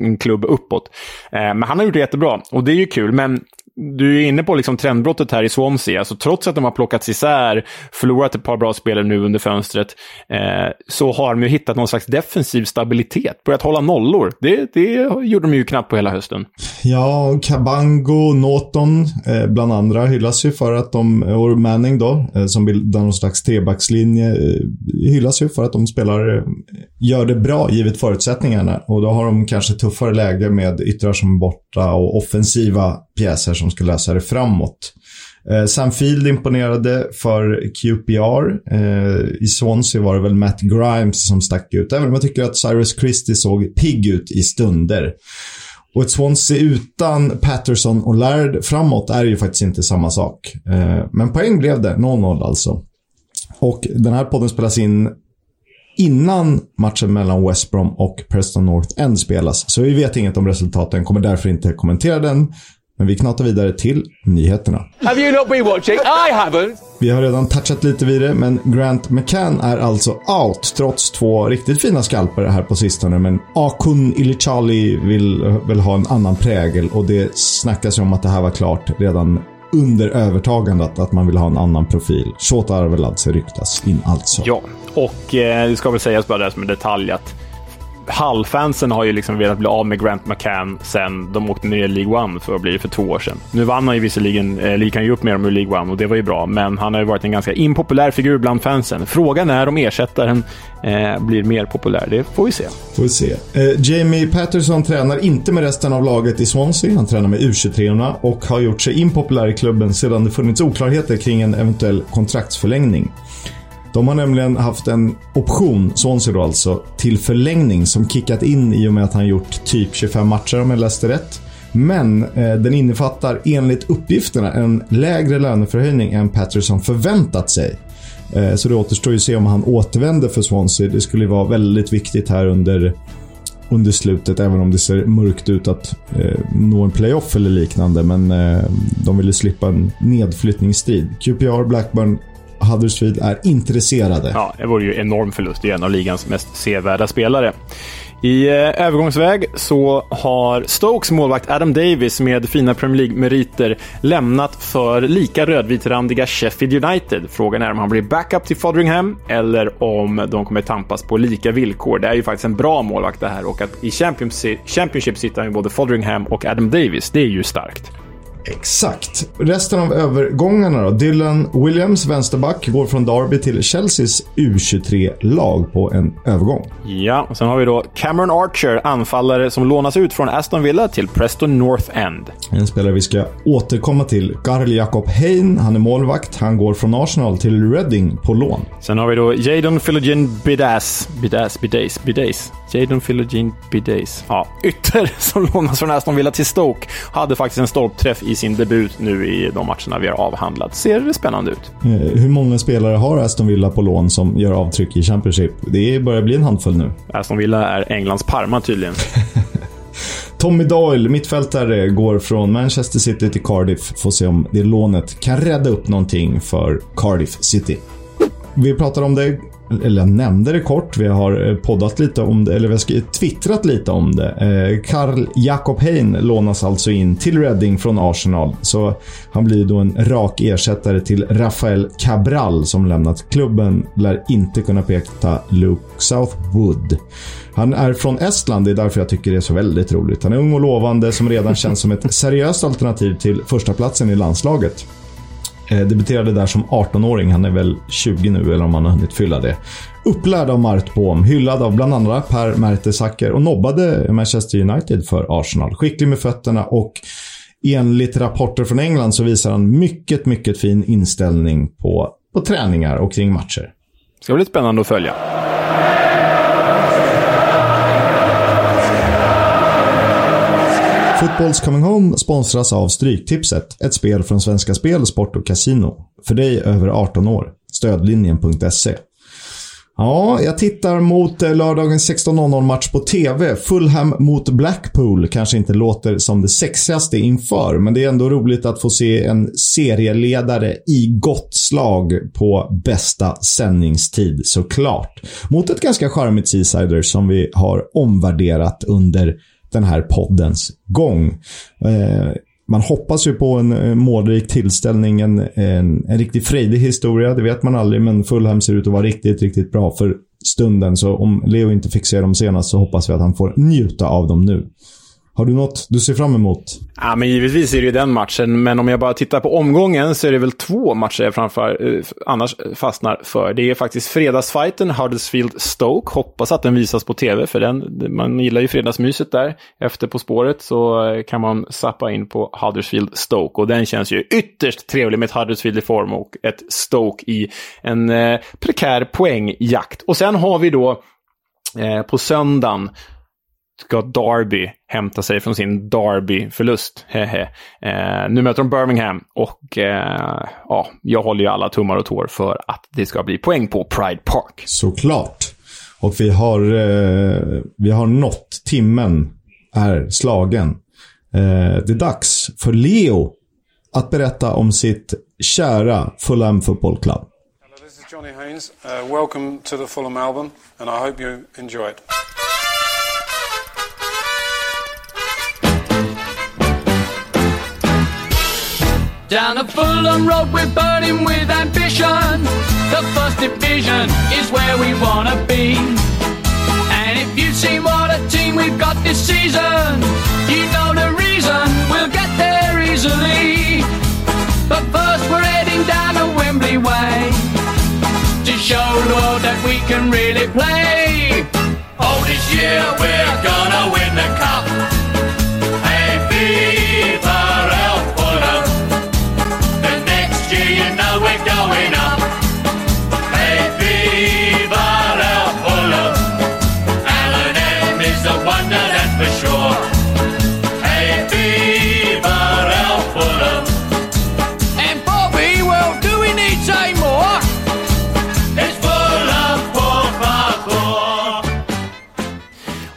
en klubb uppåt. Eh, men han har gjort det jättebra och det är ju kul. Men du är inne på liksom trendbrottet här i Swansea. Alltså, trots att de har plockats isär, förlorat ett par bra spelare nu under fönstret, eh, så har de ju hittat någon slags defensiv stabilitet. Börjat hålla nollor. Det, det gjorde de ju knappt på hela hösten. Ja, Kabango, Norton, eh, bland andra, hyllas ju för att de, och Manning då, eh, som bildar någon slags trebackslinje, eh, hyllas ju för att de spelar, eh, gör det bra givet förutsättningarna. Och då har de kanske tuffare läge med yttrar som är borta och offensiva pjäser som ska lösa det framåt. Eh, Sam Field imponerade för QPR. Eh, I Swansea var det väl Matt Grimes som stack ut. Även om jag tycker att Cyrus Christie såg pigg ut i stunder. Och ett Swansea utan Patterson och Laird framåt är ju faktiskt inte samma sak. Eh, men poäng blev det. 0-0 alltså. Och den här podden spelas in innan matchen mellan West Brom och Preston North End spelas. Så vi vet inget om resultaten, kommer därför inte kommentera den. Men vi knatar vidare till nyheterna. Have you not been watching? I haven't! Vi har redan touchat lite vid det, men Grant McCann är alltså out trots två riktigt fina skalper här på sistone. Men Akun Ilichali vill väl ha en annan prägel och det snackas ju om att det här var klart redan under övertagandet att man vill ha en annan profil. Shota Arveladze ryktas in alltså. Ja, och eh, det ska väl sägas bara det som en detalj att Hall-fansen har ju liksom velat bli av med Grant McCann sen de åkte ner i League One för, blir för två år sedan. Nu vann han ju visserligen, eh, gick han ju upp med dem ur League One och det var ju bra, men han har ju varit en ganska impopulär figur bland fansen. Frågan är om ersättaren eh, blir mer populär. Det får vi se. Får vi se. Eh, Jamie Patterson tränar inte med resten av laget i Swansea. Han tränar med U23 och har gjort sig impopulär i klubben sedan det funnits oklarheter kring en eventuell kontraktsförlängning. De har nämligen haft en option, Swansea då alltså, till förlängning som kickat in i och med att han gjort typ 25 matcher om jag läste rätt. Men eh, den innefattar enligt uppgifterna en lägre löneförhöjning än Patterson förväntat sig. Eh, så det återstår ju att se om han återvänder för Swansea. Det skulle vara väldigt viktigt här under, under slutet, även om det ser mörkt ut att eh, nå en playoff eller liknande. Men eh, de ville slippa en nedflyttningsstrid. QPR, Blackburn Huddersfield är intresserade. Ja, det vore ju enorm förlust. Det är en av ligans mest sevärda spelare. I eh, övergångsväg så har Stokes målvakt Adam Davis med fina Premier League-meriter lämnat för lika rödvitrandiga Sheffield United. Frågan är om han blir backup till Fodringham eller om de kommer tampas på lika villkor. Det är ju faktiskt en bra målvakt det här och att i Championship, Championship sitter han ju både Fodringham och Adam Davis. Det är ju starkt. Exakt. Resten av övergångarna då. Dylan Williams, vänsterback, går från Derby till Chelseas U23-lag på en övergång. Ja, och sen har vi då Cameron Archer, anfallare som lånas ut från Aston Villa till Preston North End. En spelare vi ska återkomma till. Karl Jakob Hein, han är målvakt. Han går från Arsenal till Reading på lån. Sen har vi då Jadon Philogene Bidas. Bidas, Bidas, Bidas. Jadon Philogene Bidas. Ja, ytter som lånas från Aston Villa till Stoke. Hade faktiskt en stolpträff i sin debut nu i de matcherna vi har avhandlat. Ser spännande ut. Eh, hur många spelare har Aston Villa på lån som gör avtryck i Championship? Det börjar bli en handfull nu. Aston Villa är Englands Parma tydligen. Tommy Doyle, mittfältare, går från Manchester City till Cardiff. Får se om det lånet kan rädda upp någonting för Cardiff City. Vi pratar om det eller jag nämnde det kort, vi har eh, poddat lite om det, eller vi har twittrat lite om det. Eh, Karl Jakob Hein lånas alltså in till Reading från Arsenal. Så han blir då en rak ersättare till Rafael Cabral som lämnat klubben. Lär inte kunna peta Luke Southwood. Han är från Estland, det är därför jag tycker det är så väldigt roligt. Han är ung och lovande som redan känns som ett seriöst alternativ till första platsen i landslaget. Eh, debuterade där som 18-åring, han är väl 20 nu eller om han har hunnit fylla det. Upplärd av Mart Bohm, hyllad av bland andra Per Mertesacker och nobbade Manchester United för Arsenal. Skicklig med fötterna och enligt rapporter från England så visar han mycket, mycket fin inställning på, på träningar och kring matcher. Det ska bli spännande att följa. Footballs Coming Home sponsras av Stryktipset, ett spel från Svenska Spel, Sport och Casino. För dig över 18 år. Stödlinjen.se. Ja, jag tittar mot eh, lördagens 16.00-match på TV. Fulham mot Blackpool kanske inte låter som det sexigaste inför, men det är ändå roligt att få se en serieledare i gott slag på bästa sändningstid, såklart. Mot ett ganska charmigt Seasider som vi har omvärderat under den här poddens gång. Eh, man hoppas ju på en eh, målrik tillställning, en, en, en riktigt frejdig historia. Det vet man aldrig, men Fulham ser ut att vara riktigt, riktigt bra för stunden. Så om Leo inte fick se dem senast så hoppas vi att han får njuta av dem nu. Har du något du ser fram emot? Ja, men givetvis är det ju den matchen, men om jag bara tittar på omgången så är det väl två matcher jag framför, eh, annars eh, fastnar för. Det är faktiskt fredagsfighten Huddersfield-Stoke. Hoppas att den visas på tv, för den, man gillar ju fredagsmyset där. Efter På spåret så eh, kan man sappa in på Huddersfield-Stoke och den känns ju ytterst trevlig med ett Huddersfield i form och ett Stoke i en eh, prekär poängjakt. Och sen har vi då eh, på söndagen ska Derby hämta sig från sin Derby-förlust. Eh, nu möter de Birmingham och eh, ja, jag håller ju alla tummar och tår för att det ska bli poäng på Pride Park. Såklart. Och vi har, eh, vi har nått. Timmen är slagen. Eh, det är dags för Leo att berätta om sitt kära Fulham Football Club. Hello, this is Johnny Haynes. Uh, welcome to the Fulham album, and I hope you enjoy it. Down the Fulham Road, we're burning with ambition. The first division is where we wanna be. And if you see what a team we've got this season, you know the reason we'll get there easily. But first, we're heading down a Wembley way to show the world that we can really play. Oh, this year we're gonna win the cup.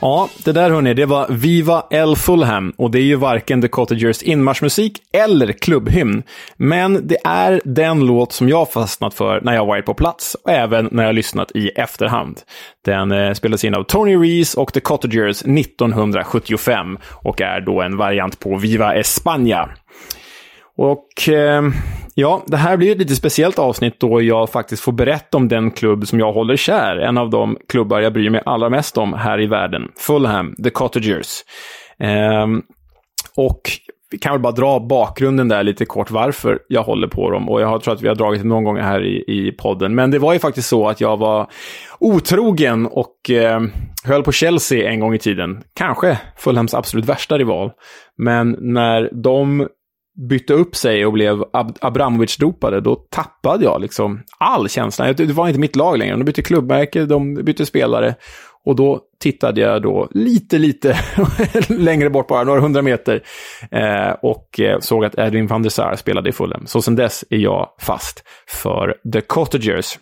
Ja, det där hörni, det var Viva El Fulham och det är ju varken The Cottagers inmarschmusik eller klubbhymn. Men det är den låt som jag fastnat för när jag varit på plats och även när jag lyssnat i efterhand. Den eh, spelades in av Tony Reese och The Cottagers 1975 och är då en variant på Viva España. Och eh, ja, det här blir ett lite speciellt avsnitt då jag faktiskt får berätta om den klubb som jag håller kär. En av de klubbar jag bryr mig allra mest om här i världen. Fulham, The Cottagers. Eh, och vi kan väl bara dra bakgrunden där lite kort varför jag håller på dem. Och jag tror att vi har dragit det någon gång här i, i podden. Men det var ju faktiskt så att jag var otrogen och eh, höll på Chelsea en gång i tiden. Kanske Fulhams absolut värsta rival. Men när de bytte upp sig och blev Ab Abramovic-dopade, då tappade jag liksom all känsla. Det var inte mitt lag längre. De bytte klubbmärke, de bytte spelare. Och då tittade jag då lite, lite längre bort, bara några hundra meter, eh, och eh, såg att Edwin van der Sar spelade i Fulham. Så sen dess är jag fast för The Cottagers.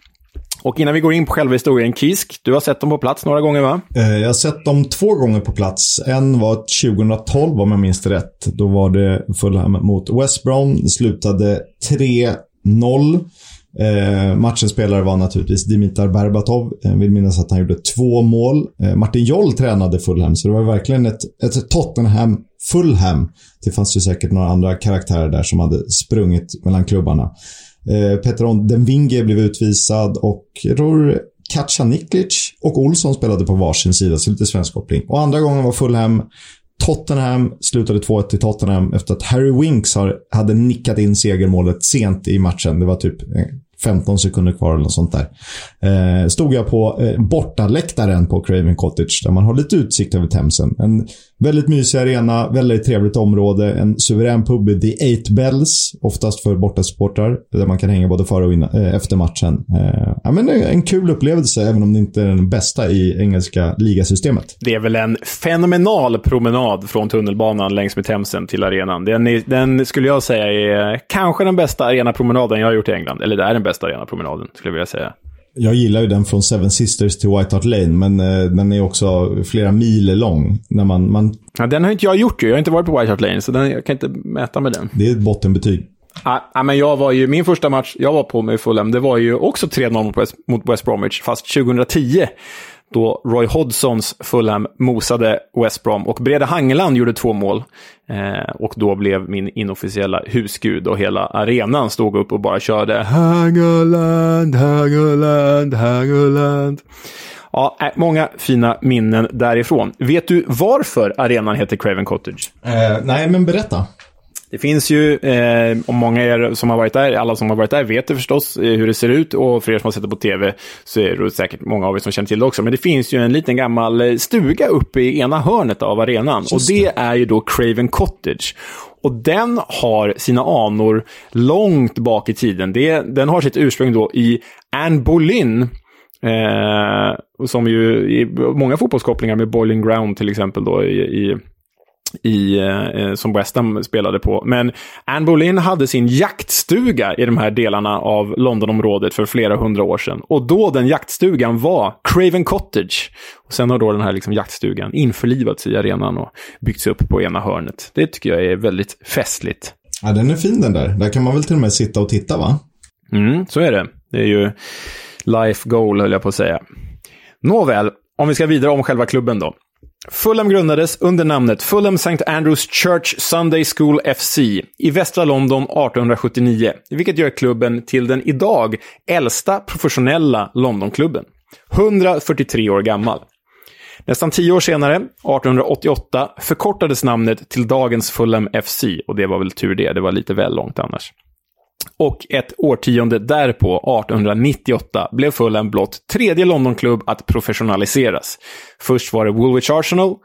Och innan vi går in på själva historien, Kisk, du har sett dem på plats några gånger va? Eh, jag har sett dem två gånger på plats. En var 2012 om jag minns det rätt. Då var det Fulham mot West Brom. Det slutade 3-0. Eh, matchens spelare var naturligtvis Dimitar Berbatov. Jag vill minnas att han gjorde två mål. Eh, Martin Joll tränade Fulham, så det var verkligen ett, ett Tottenham-Fulham. Det fanns ju säkert några andra karaktärer där som hade sprungit mellan klubbarna. Eh, Petron Denvinge blev utvisad och jag tror Kacaniklic och Olsson spelade på varsin sida, så lite svensk koppling. Och andra gången var Fulham Tottenham slutade 2-1 till Tottenham efter att Harry Winks har, hade nickat in segermålet sent i matchen. Det var typ eh, 15 sekunder kvar eller något sånt där. Eh, stod jag på eh, bortaläktaren på Craven Cottage där man har lite utsikt över Themsen. En Väldigt mysig arena, väldigt trevligt område. En suverän pub i The Eight Bells, oftast för bortasupportrar. Där man kan hänga både före och innan, eh, efter matchen. Eh, ja, men en kul upplevelse, även om det inte är den bästa i engelska ligasystemet. Det är väl en fenomenal promenad från tunnelbanan längs med Themsen till arenan. Den, är, den skulle jag säga är kanske den bästa arenapromenaden jag har gjort i England. Eller det är den bästa arenapromenaden, skulle jag vilja säga. Jag gillar ju den från Seven Sisters till White Hart Lane, men eh, den är också flera mil lång. När man, man... Ja, den har inte jag gjort ju. Jag har inte varit på White Hart Lane, så den, jag kan inte mäta med den. Det är ett bottenbetyg. Ja, men jag var ju, min första match jag var på med Fulham, det var ju också 3-0 mot West, mot West Bromwich, fast 2010 då Roy Hodgsons Fulham mosade West Brom och Brede Hangeland gjorde två mål. Eh, och då blev min inofficiella husgud och hela arenan stod upp och bara körde Hangeland, Hangeland, Hangeland. Ja, äh, många fina minnen därifrån. Vet du varför arenan heter Craven Cottage? Eh, nej, men berätta. Det finns ju, eh, om många er som har varit där, alla som har varit där vet det förstås eh, hur det ser ut och för er som har sett det på tv så är det säkert många av er som känner till det också. Men det finns ju en liten gammal eh, stuga uppe i ena hörnet av arenan och det är ju då Craven Cottage. Och den har sina anor långt bak i tiden. Det, den har sitt ursprung då i Anne Boleyn, eh, som ju i många fotbollskopplingar med Boiling Ground till exempel då i, i i, eh, som West Ham spelade på. Men Anne Boleyn hade sin jaktstuga i de här delarna av Londonområdet för flera hundra år sedan. Och då den jaktstugan var Craven Cottage. Och sen har då den här liksom jaktstugan införlivats i arenan och byggts upp på ena hörnet. Det tycker jag är väldigt festligt. Ja, den är fin den där. Där kan man väl till och med sitta och titta, va? Mm, så är det. Det är ju life goal, höll jag på att säga. Nåväl, om vi ska vidare om själva klubben då. Fulham grundades under namnet Fulham St. Andrews Church Sunday School FC i västra London 1879, vilket gör klubben till den idag äldsta professionella Londonklubben. 143 år gammal. Nästan tio år senare, 1888, förkortades namnet till dagens Fulham FC och det var väl tur det, det var lite väl långt annars. Och ett årtionde därpå, 1898, blev Fulham blott tredje Londonklubb att professionaliseras. Först var det Woolwich Arsenal,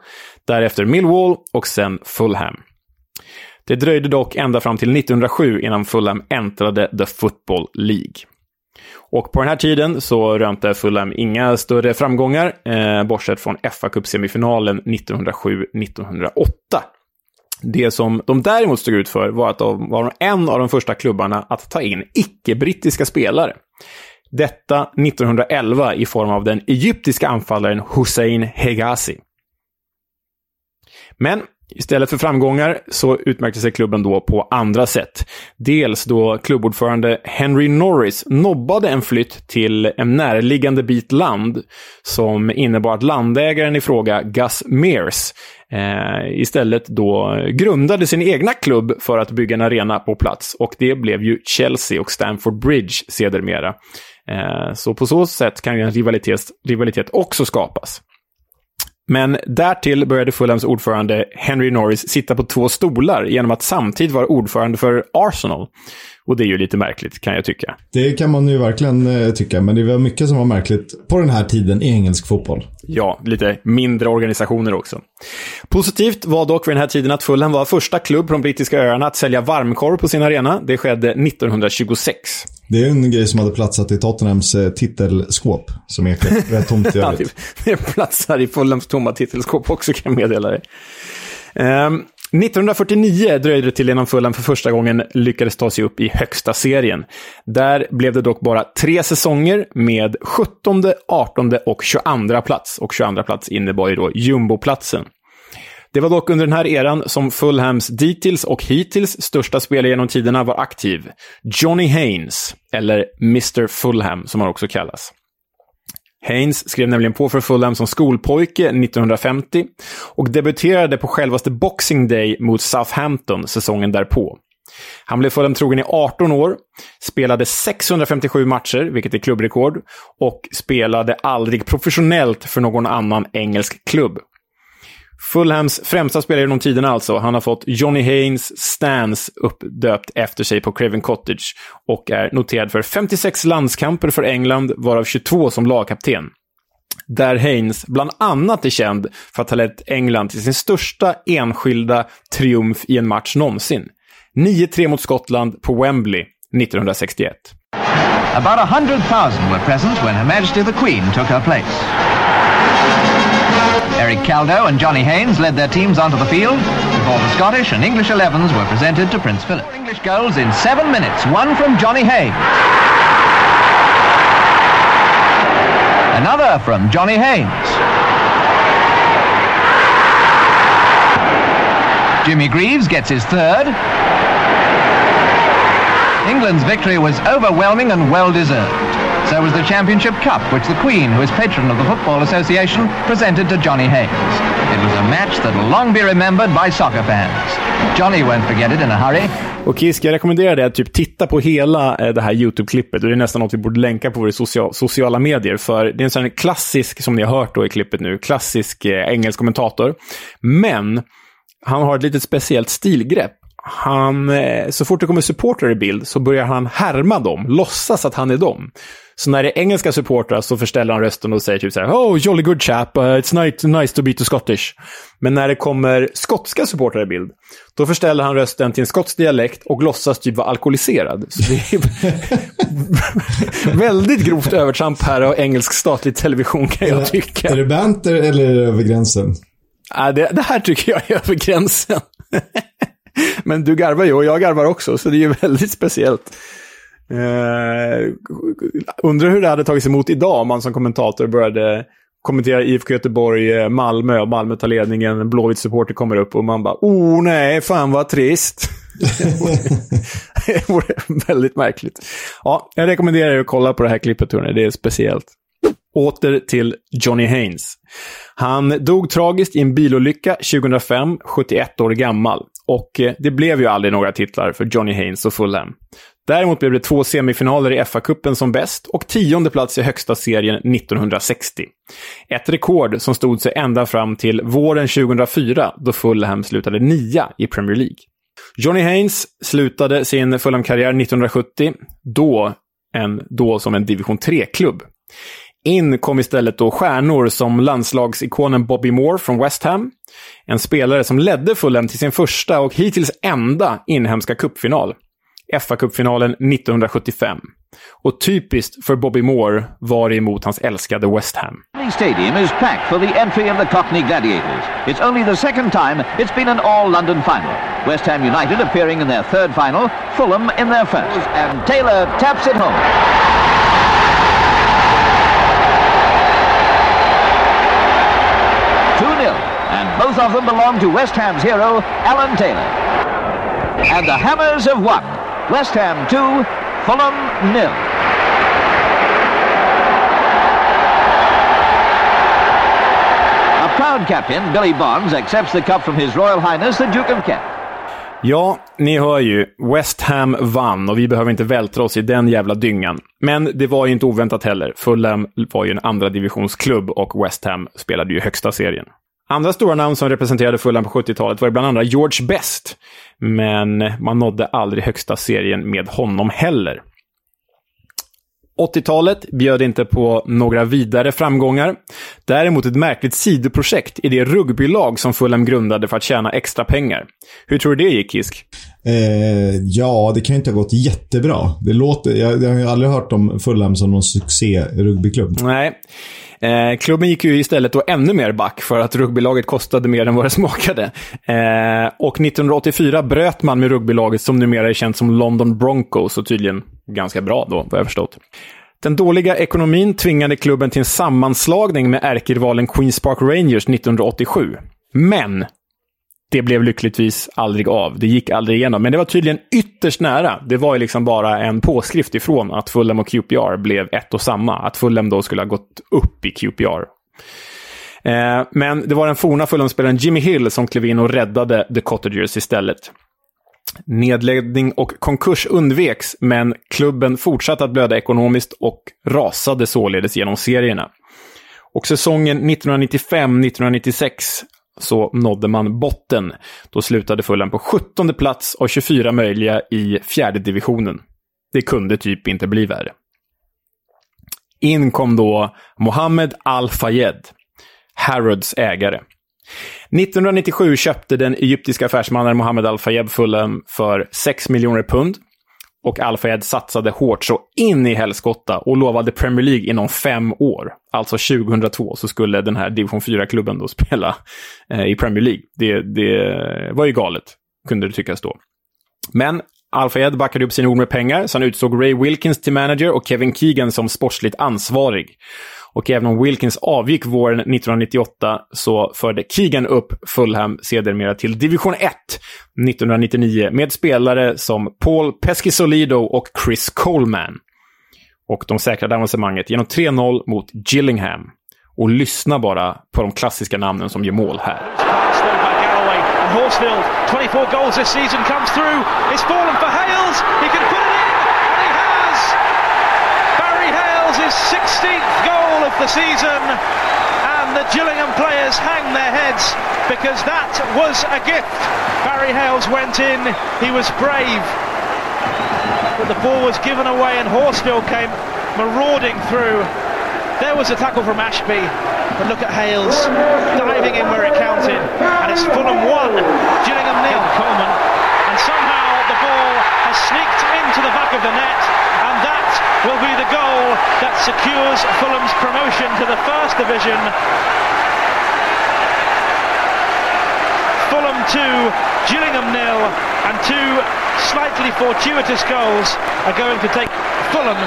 därefter Millwall och sen Fulham. Det dröjde dock ända fram till 1907 innan Fulham äntrade The Football League. Och på den här tiden så rönte Fulham inga större framgångar, eh, bortsett från fa Cup-semifinalen 1907-1908. Det som de däremot stod ut för var att de var en av de första klubbarna att ta in icke-brittiska spelare. Detta 1911 i form av den egyptiska anfallaren Hussein Hegazi. Men Istället för framgångar så utmärkte sig klubben då på andra sätt. Dels då klubbordförande Henry Norris nobbade en flytt till en närliggande bit land som innebar att landägaren i fråga, Gus Mears, eh, istället då grundade sin egna klubb för att bygga en arena på plats. Och det blev ju Chelsea och Stamford Bridge sedermera. Eh, så på så sätt kan ju en rivalitet, rivalitet också skapas. Men därtill började Fulhams ordförande Henry Norris sitta på två stolar genom att samtidigt vara ordförande för Arsenal. Och det är ju lite märkligt, kan jag tycka. Det kan man ju verkligen eh, tycka, men det var mycket som var märkligt på den här tiden i engelsk fotboll. Ja, lite mindre organisationer också. Positivt var dock vid den här tiden att Fulham var första klubb på de brittiska öarna att sälja varmkorv på sin arena. Det skedde 1926. Det är en grej som hade platsat i Tottenhams eh, titelskåp, som är rätt tomt i övrigt. det platsar i Fulhams tomma titelskåp också, kan jag meddela dig. Um, 1949 dröjde det till innan Fulham för första gången lyckades ta sig upp i högsta serien. Där blev det dock bara tre säsonger med 17, 18 och 22 plats. Och 22 plats innebar ju då jumboplatsen. Det var dock under den här eran som Fulhams dittills och hittills största spelare genom tiderna var aktiv. Johnny Haynes, eller Mr Fulham som han också kallas. Haynes skrev nämligen på för Fulham som skolpojke 1950 och debuterade på självaste Boxing Day mot Southampton säsongen därpå. Han blev Fulham trogen i 18 år, spelade 657 matcher, vilket är klubbrekord, och spelade aldrig professionellt för någon annan engelsk klubb. Fulhams främsta spelare genom tiderna alltså. Han har fått Johnny Haynes Stans uppdöpt efter sig på Craven Cottage och är noterad för 56 landskamper för England, varav 22 som lagkapten. Där Haynes bland annat är känd för att ha lett England till sin största enskilda triumf i en match någonsin. 9-3 mot Skottland på Wembley 1961. About a hundred thousand were present when Her Majesty the Queen took her place. Eric Caldo and Johnny Haynes led their teams onto the field before the Scottish and English 11s were presented to Prince Philip. English goals in seven minutes, one from Johnny Haynes. Another from Johnny Haynes. Jimmy Greaves gets his third. England's victory was overwhelming and well deserved. So was the Championship Cup, which the Queen, who is patron of the Football Association, presented to Johnny Haynes. It was a match that will long be remembered by soccer fans. Johnny won't forget it in a hurry. Och Kisk, jag rekommenderar dig att typ titta på hela eh, det här YouTube-klippet. Och det är nästan något vi borde länka på våra sociala medier. För det är en sån klassisk, som ni har hört då i klippet nu, klassisk eh, engelsk kommentator. Men han har ett litet speciellt stilgrepp. Han, eh, så fort det kommer supportrar i bild så börjar han härma dem, låtsas att han är dem. Så när det är engelska supportrar så förställer han rösten och säger typ så här Oh, jolly good chap, uh, it's nice, nice to be to Scottish. Men när det kommer skotska supportrar i bild, då förställer han rösten till en skotsk dialekt och låtsas typ vara alkoholiserad. Så det är väldigt grovt övertramp här av engelsk statlig television kan jag tycka. Är det banter eller är det över gränsen? Ja, det, det här tycker jag är över gränsen. Men du garvar ju och jag garvar också, så det är ju väldigt speciellt. Eh, undrar hur det hade tagits emot idag om man som kommentator började kommentera IFK Göteborg, eh, Malmö och Malmö tar ledningen, Blåvitt supporter kommer upp och man bara oh nej, fan vad trist. det vore väldigt märkligt. Ja, jag rekommenderar er att kolla på det här klippet, hörni. Det är speciellt. Åter till Johnny Haynes. Han dog tragiskt i en bilolycka 2005, 71 år gammal. Och eh, det blev ju aldrig några titlar för Johnny Haynes och Fulham. Däremot blev det två semifinaler i FA-cupen som bäst och tionde plats i högsta serien 1960. Ett rekord som stod sig ända fram till våren 2004 då Fulham slutade nia i Premier League. Johnny Haynes slutade sin Fulham-karriär 1970, då, en, då som en division 3-klubb. In kom istället då stjärnor som landslagsikonen Bobby Moore från West Ham. En spelare som ledde Fulham till sin första och hittills enda inhemska cupfinal. FA-cupfinalen 1975. Och typiskt för Bobby Moore var det emot hans älskade West Ham. Stadium is packed for the entry of the Cockney Gladiators. It's only the second time it's been an all-London final. West Ham United appearing in their third final, Fulham in their first. And Taylor taps it home. 0 and both of them belong to West Ham's hero, Alan Taylor. And the Hammers have won. West Ham 2, Fulham 0. A proud captain, Billy Bonds, accepts the cup from His Royal Highness the Duke of Kent. Ja, ni hör ju. West Ham vann och vi behöver inte vältra oss i den jävla dyngan. Men det var ju inte oväntat heller. Fulham var ju en andra divisionsklubb och West Ham spelade ju högsta serien. Andra stora namn som representerade Fulham på 70-talet var bland andra George Best. Men man nådde aldrig högsta serien med honom heller. 80-talet bjöd inte på några vidare framgångar. Däremot ett märkligt sidoprojekt i det rugbylag som Fulham grundade för att tjäna extra pengar. Hur tror du det gick, Kisk? Eh, ja, det kan ju inte ha gått jättebra. Det låter, jag, jag har ju aldrig hört om Fulham som någon succé-rugbyklubb. Nej. Eh, klubben gick ju istället då ännu mer back för att rugbylaget kostade mer än vad det smakade. Eh, och 1984 bröt man med rugbylaget som numera är känt som London Broncos och tydligen ganska bra då, vad jag förstått. Den dåliga ekonomin tvingade klubben till en sammanslagning med ärkerivalen Queens Park Rangers 1987. Men det blev lyckligtvis aldrig av. Det gick aldrig igenom. Men det var tydligen ytterst nära. Det var ju liksom bara en påskrift ifrån att Fulham och QPR blev ett och samma. Att Fulham då skulle ha gått upp i QPR. Eh, men det var den forna Fulham-spelaren Jimmy Hill som klev in och räddade The Cottagers istället. Nedläggning och konkurs undveks, men klubben fortsatte att blöda ekonomiskt och rasade således genom serierna. Och säsongen 1995-1996 så nådde man botten. Då slutade Fulham på 17 plats av 24 möjliga i fjärde divisionen. Det kunde typ inte bli värre. In kom då Mohammed Al-Fayed, Harrods ägare. 1997 köpte den egyptiska affärsmannen Mohammed Al-Fayed Fulham för 6 miljoner pund. Och Alfred satsade hårt så in i helskotta och lovade Premier League inom fem år. Alltså 2002 så skulle den här division 4-klubben då spela eh, i Premier League. Det, det var ju galet, kunde det tyckas då. Men Alfred backade upp sina ord med pengar, så han utsåg Ray Wilkins till manager och Kevin Keegan som sportsligt ansvarig. Och även om Wilkins avgick våren 1998 så förde Keegan upp Fulham sedermera till division 1 1999 med spelare som Paul Pescisolido och Chris Coleman. Och de säkrade avancemanget genom 3-0 mot Gillingham. Och lyssna bara på de klassiska namnen som gör mål här. Horsfield, 24 goals this season, comes through. It's fallen for Hales. He can put it the season, and the Gillingham players hang their heads because that was a gift. Barry Hales went in. He was brave, but the ball was given away, and Horsfield came marauding through. There was a tackle from Ashby, but look at Hales diving in where it counted, and it's Fulham 1, Gillingham nil. Coleman, and somehow the ball has sneaked into the back of the net, that will be the goal that secures Fulham's promotion to the First Division. Fulham 2, Gillingham nil, and two slightly fortuitous goals are going to take Fulham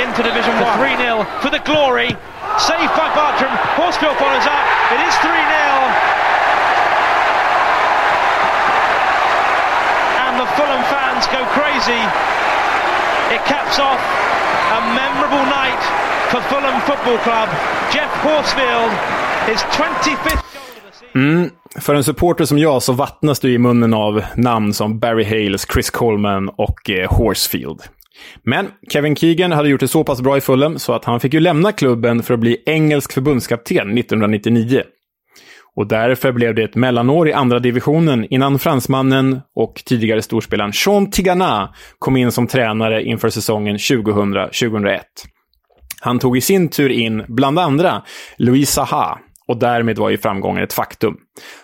into Division 1. 3 0 for the glory. Saved by Bartram. Horsfield follows up. It is 3 0. And the Fulham fans go crazy. It caps off a memorable night for Fulham Football Club. Jeff Horsfield, is 25th Mm. För en supporter som jag så vattnas du i munnen av namn som Barry Hales, Chris Coleman och eh, Horsfield. Men Kevin Keegan hade gjort det så pass bra i Fulham så att han fick ju lämna klubben för att bli engelsk förbundskapten 1999. Och därför blev det ett mellanår i andra divisionen innan fransmannen och tidigare storspelaren Sean Tigana kom in som tränare inför säsongen 2000-2001. Han tog i sin tur in, bland andra, Louis Saha och därmed var ju framgången ett faktum.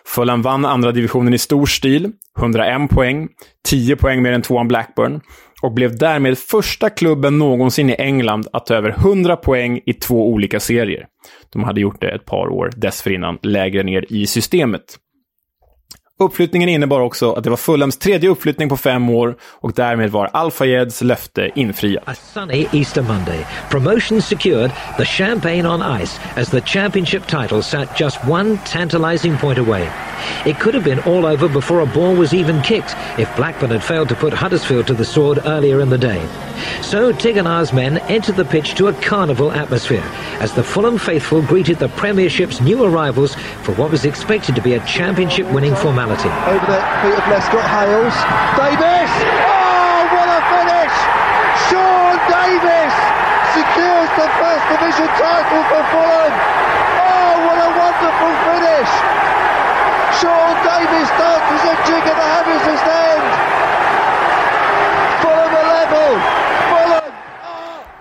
Fulham vann andra divisionen i stor stil, 101 poäng, 10 poäng mer än tvåan Blackburn och blev därmed första klubben någonsin i England att ta över 100 poäng i två olika serier. De hade gjort det ett par år dessförinnan, lägre ner i systemet. Uppflyttningen innebar också att det var Fulhams tredje uppflyttning på fem år och därmed var Al-Fayeds löfte infriat. A sunny Easter Monday. Promotion secured, the champagne on ice as the championship title sat just one tantalizing point away. It could have been all over before a ball was even kicked if Blackburn had failed to put Huddersfield to the sword earlier in the day. So Tigana's men entered the pitch to a carnival atmosphere as the Fulham faithful greeted the Premiership's new arrivals for what was expected to be a championship winning formality. Over the feet of Lescott Hales. Davis! Oh, what a finish! Sean Davis secures the First Division title for Fulham. Oh, what a wonderful finish! Sean Davis dances a jig at the Hammersmith stand. Fulham are level. Fulham!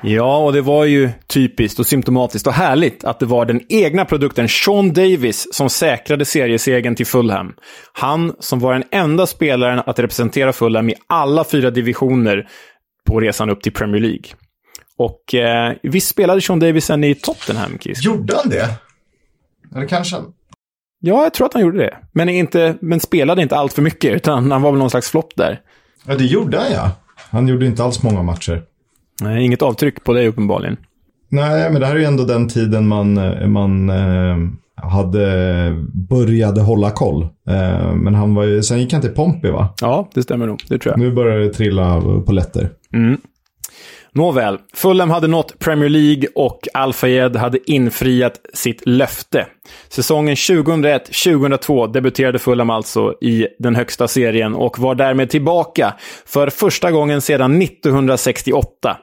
Ja, och det var ju typiskt och symptomatiskt och härligt att det var den egna produkten Sean Davis som säkrade seriesegern till Fulham. Han som var den enda spelaren att representera Fulham i alla fyra divisioner på resan upp till Premier League. Och eh, visst spelade Sean Davis sen i Tottenham, Kiss? Gjorde han det? Eller kanske han... Ja, jag tror att han gjorde det. Men, inte, men spelade inte allt för mycket, utan han var väl någon slags flopp där. Ja, det gjorde han ja. Han gjorde inte alls många matcher. Nej, inget avtryck på dig uppenbarligen. Nej, men det här är ju ändå den tiden man, eh, man eh, hade började hålla koll. Eh, men han var ju, sen gick han till Pompey va? Ja, det stämmer nog. Det tror jag. Nu börjar det trilla på lätter. Nåväl, Fulham hade nått Premier League och Al-Fayed hade infriat sitt löfte. Säsongen 2001-2002 debuterade Fulham alltså i den högsta serien och var därmed tillbaka för första gången sedan 1968.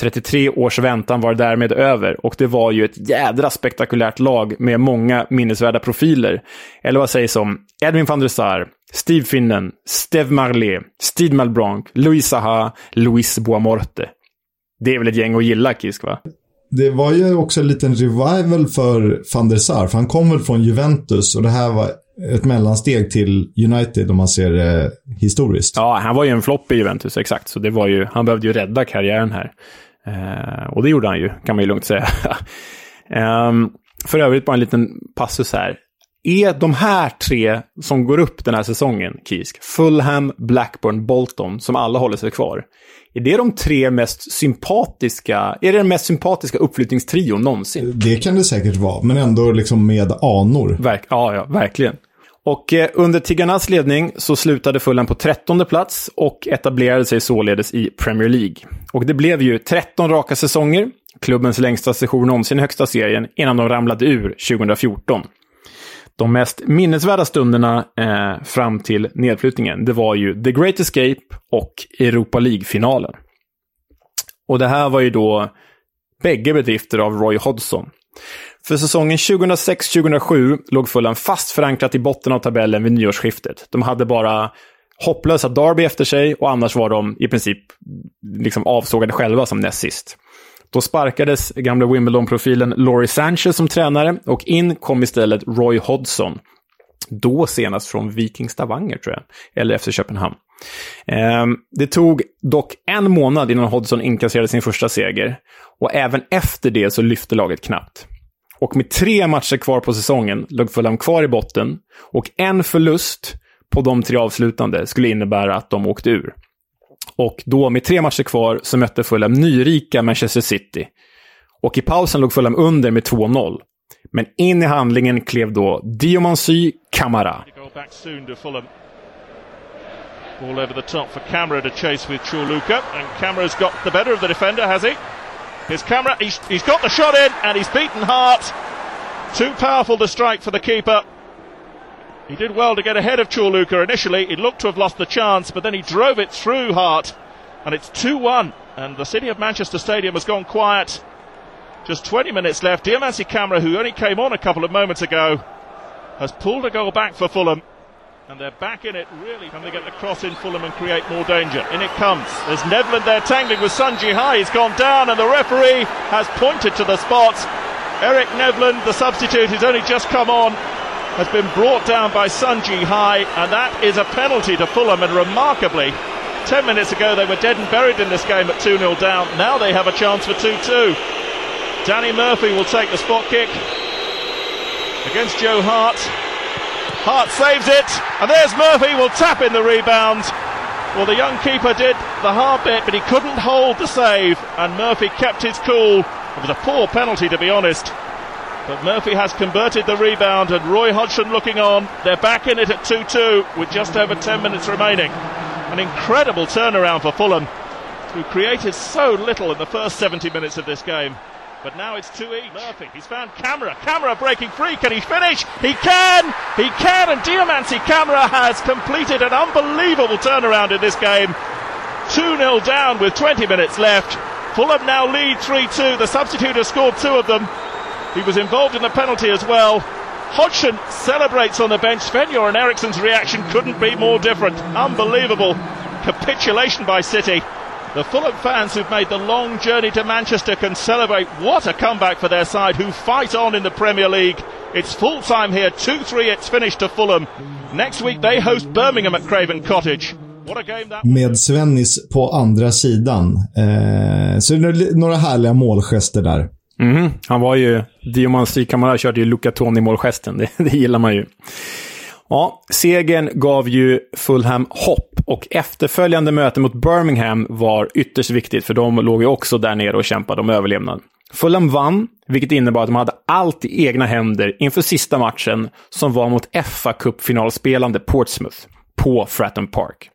33 års väntan var därmed över och det var ju ett jädra spektakulärt lag med många minnesvärda profiler. Eller vad sägs om Edwin van der Sar, Steve Finnen, Steve Marley, Steve Malbranc, Louis Saha, Luis Boamorte. Det är väl ett gäng att gilla, Kisk, va? det var ju också en liten revival för van der Sar, för han kom väl från Juventus och det här var ett mellansteg till United om man ser det historiskt. Ja, han var ju en flopp i Juventus, exakt. Så det var ju, han behövde ju rädda karriären här. Eh, och det gjorde han ju, kan man ju lugnt säga. eh, för övrigt bara en liten passus här. Är de här tre som går upp den här säsongen, Kisk, Fulham, Blackburn, Bolton, som alla håller sig kvar, är det de tre mest sympatiska, är det den mest sympatiska uppflyttningstrion någonsin? Det kan det säkert vara, men ändå liksom med anor. Verk, ja, ja, verkligen. Och eh, under Tiggarnas ledning så slutade Fulham på trettonde plats och etablerade sig således i Premier League. Och det blev ju 13 raka säsonger, klubbens längsta session någonsin i högsta serien, innan de ramlade ur 2014. De mest minnesvärda stunderna eh, fram till nedflyttningen, det var ju The Great Escape och Europa League-finalen. Och det här var ju då bägge bedrifter av Roy Hodgson. För säsongen 2006-2007 låg Fulham fast förankrat i botten av tabellen vid nyårsskiftet. De hade bara hopplösa Derby efter sig och annars var de i princip liksom avsågade själva som näst sist. Då sparkades gamla Wimbledon-profilen Laurie Sanchez som tränare och in kom istället Roy Hodgson. Då senast från Viking Stavanger, tror jag. Eller efter Köpenhamn. Ehm, det tog dock en månad innan Hodgson inkasserade sin första seger. Och även efter det så lyfte laget knappt. Och med tre matcher kvar på säsongen låg Fulham kvar i botten. Och en förlust på de tre avslutande skulle innebära att de åkte ur. Och då med tre matcher kvar så mötte Fulham nyrika Manchester City. Och i pausen låg Fulham under med 2-0. Men in i handlingen klev då Diomansy Kamara. Ball over the top for Camera to chase with Chuluka. And Camera's got the better of the defender, has he? His Camera. He's, he's got the shot in and he's beaten Hart. Too powerful to strike for the keeper. He did well to get ahead of Chorluka initially. He looked to have lost the chance, but then he drove it through Hart. And it's 2 1. And the City of Manchester Stadium has gone quiet. Just 20 minutes left. Diamansi Camera, who only came on a couple of moments ago, has pulled a goal back for Fulham. And they're back in it, really. Can they get the cross in Fulham and create more danger? In it comes. There's Nevland there tangling with Sunji High. He's gone down, and the referee has pointed to the spot. Eric Nevland, the substitute, who's only just come on, has been brought down by Sunji High, and that is a penalty to Fulham. And remarkably, 10 minutes ago they were dead and buried in this game at 2 0 down. Now they have a chance for 2 2. Danny Murphy will take the spot kick against Joe Hart. Hart saves it, and there's Murphy, will tap in the rebound. Well, the young keeper did the hard bit, but he couldn't hold the save, and Murphy kept his cool. It was a poor penalty, to be honest. But Murphy has converted the rebound, and Roy Hodgson looking on. They're back in it at 2 2 with just over 10 minutes remaining. An incredible turnaround for Fulham, who created so little in the first 70 minutes of this game. But now it's 2 each. Murphy, he's found Camera. Camera breaking free. Can he finish? He can! He can! And Diamanti Camera has completed an unbelievable turnaround in this game. 2 0 down with 20 minutes left. Fulham now lead 3 2. The substitute has scored two of them. He was involved in the penalty as well. Hodgson celebrates on the bench. Svenyor and Ericsson's reaction couldn't be more different. Unbelievable capitulation by City. The Fulham fans who've made the long journey to Manchester can celebrate. What a comeback for their side who fight on in the Premier League. It's full time here, 2 3, it's finished to Fulham. Next week they host Birmingham at Craven Cottage. What a game that Med Svennis på andra sidan. Eh, så några härliga målgester där. Mm, han var ju... Diomansi Kamara körde ju Luca Toni-målgesten. Det, det gillar man ju. Ja, segern gav ju Fulham hopp och efterföljande möte mot Birmingham var ytterst viktigt för de låg ju också där nere och kämpade om överlevnad. Fulham vann, vilket innebar att de hade allt i egna händer inför sista matchen som var mot FA-cupfinalspelande Portsmouth på Fratton Park.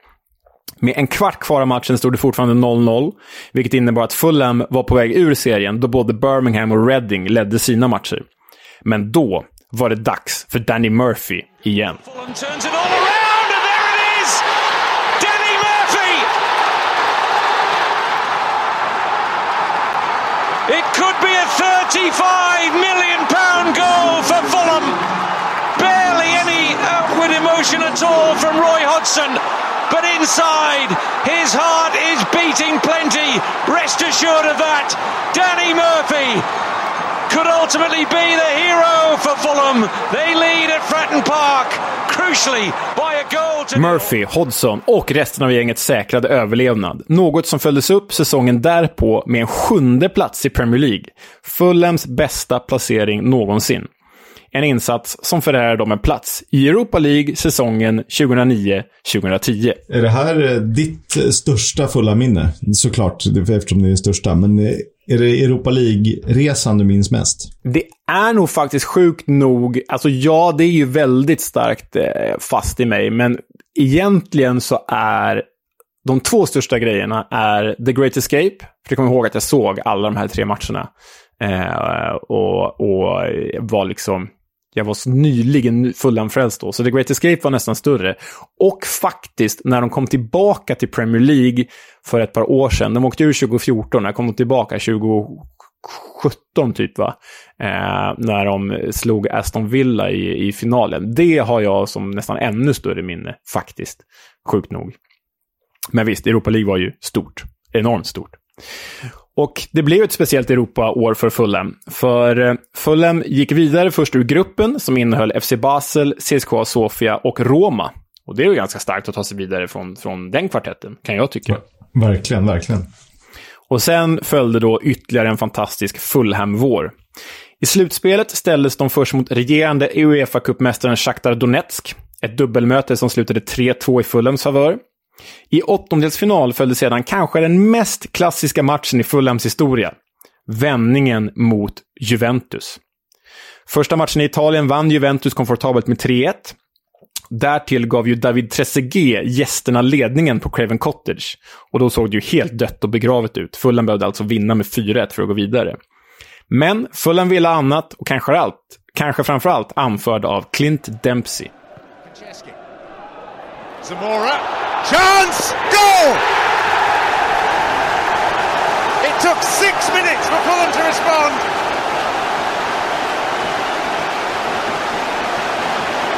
Med en kvart kvar av matchen stod det fortfarande 0-0, vilket innebar att Fulham var på väg ur serien då både Birmingham och Reading ledde sina matcher. Men då var det dags för Danny Murphy igen. It could be a 35 million pound goal for Fulham. Barely any outward emotion at all from Roy Hodgson. But inside, his heart is beating. plenty. Rest assured of that. Danny Murphy could ultimately be the hero for Fulham. They lead at Fratton Park, crucially by a goal to Murphy, Hodgson och resten av gänget säkrade överlevnad. Något som följdes upp säsongen därpå med en sjunde plats i Premier League. Fulhams bästa placering någonsin. En insats som förärade dem en plats i Europa League säsongen 2009-2010. Är det här eh, ditt största fulla minne? Såklart, eftersom det är det största. Men eh, är det Europa League-resan du minns mest? Det är nog faktiskt sjukt nog, alltså ja, det är ju väldigt starkt eh, fast i mig, men egentligen så är de två största grejerna är The Great Escape, för jag kommer ihåg att jag såg alla de här tre matcherna. Eh, och, och var liksom, jag var så nyligen fullanfrälst då, så The Great Escape var nästan större. Och faktiskt, när de kom tillbaka till Premier League för ett par år sedan, de åkte ur 2014, när kom de tillbaka 2017 typ va? Eh, när de slog Aston Villa i, i finalen. Det har jag som nästan ännu större minne, faktiskt. Sjukt nog. Men visst, Europa League var ju stort. Enormt stort. Och det blev ett speciellt Europa-år för Fulham. För eh, Fulham gick vidare först ur gruppen som innehöll FC Basel, CSKA Sofia och Roma. Och det är ju ganska starkt att ta sig vidare från, från den kvartetten, kan jag tycka. Verkligen, verkligen. Och sen följde då ytterligare en fantastisk Fulham-vår. I slutspelet ställdes de först mot regerande Uefa-cupmästaren Shakhtar Donetsk. Ett dubbelmöte som slutade 3-2 i Fulhams favör. I åttondelsfinal följde sedan kanske den mest klassiska matchen i Fulhams historia. Vändningen mot Juventus. Första matchen i Italien vann Juventus komfortabelt med 3-1. Därtill gav ju David Trezeguet gästerna ledningen på Craven Cottage. Och då såg det ju helt dött och begravet ut. Fulham behövde alltså vinna med 4-1 för att gå vidare. Men Fulham ville annat och kanske allt, kanske framför allt anförd av Clint Dempsey. Zamora. Chance! Goal! It took six minutes for Fulham to respond.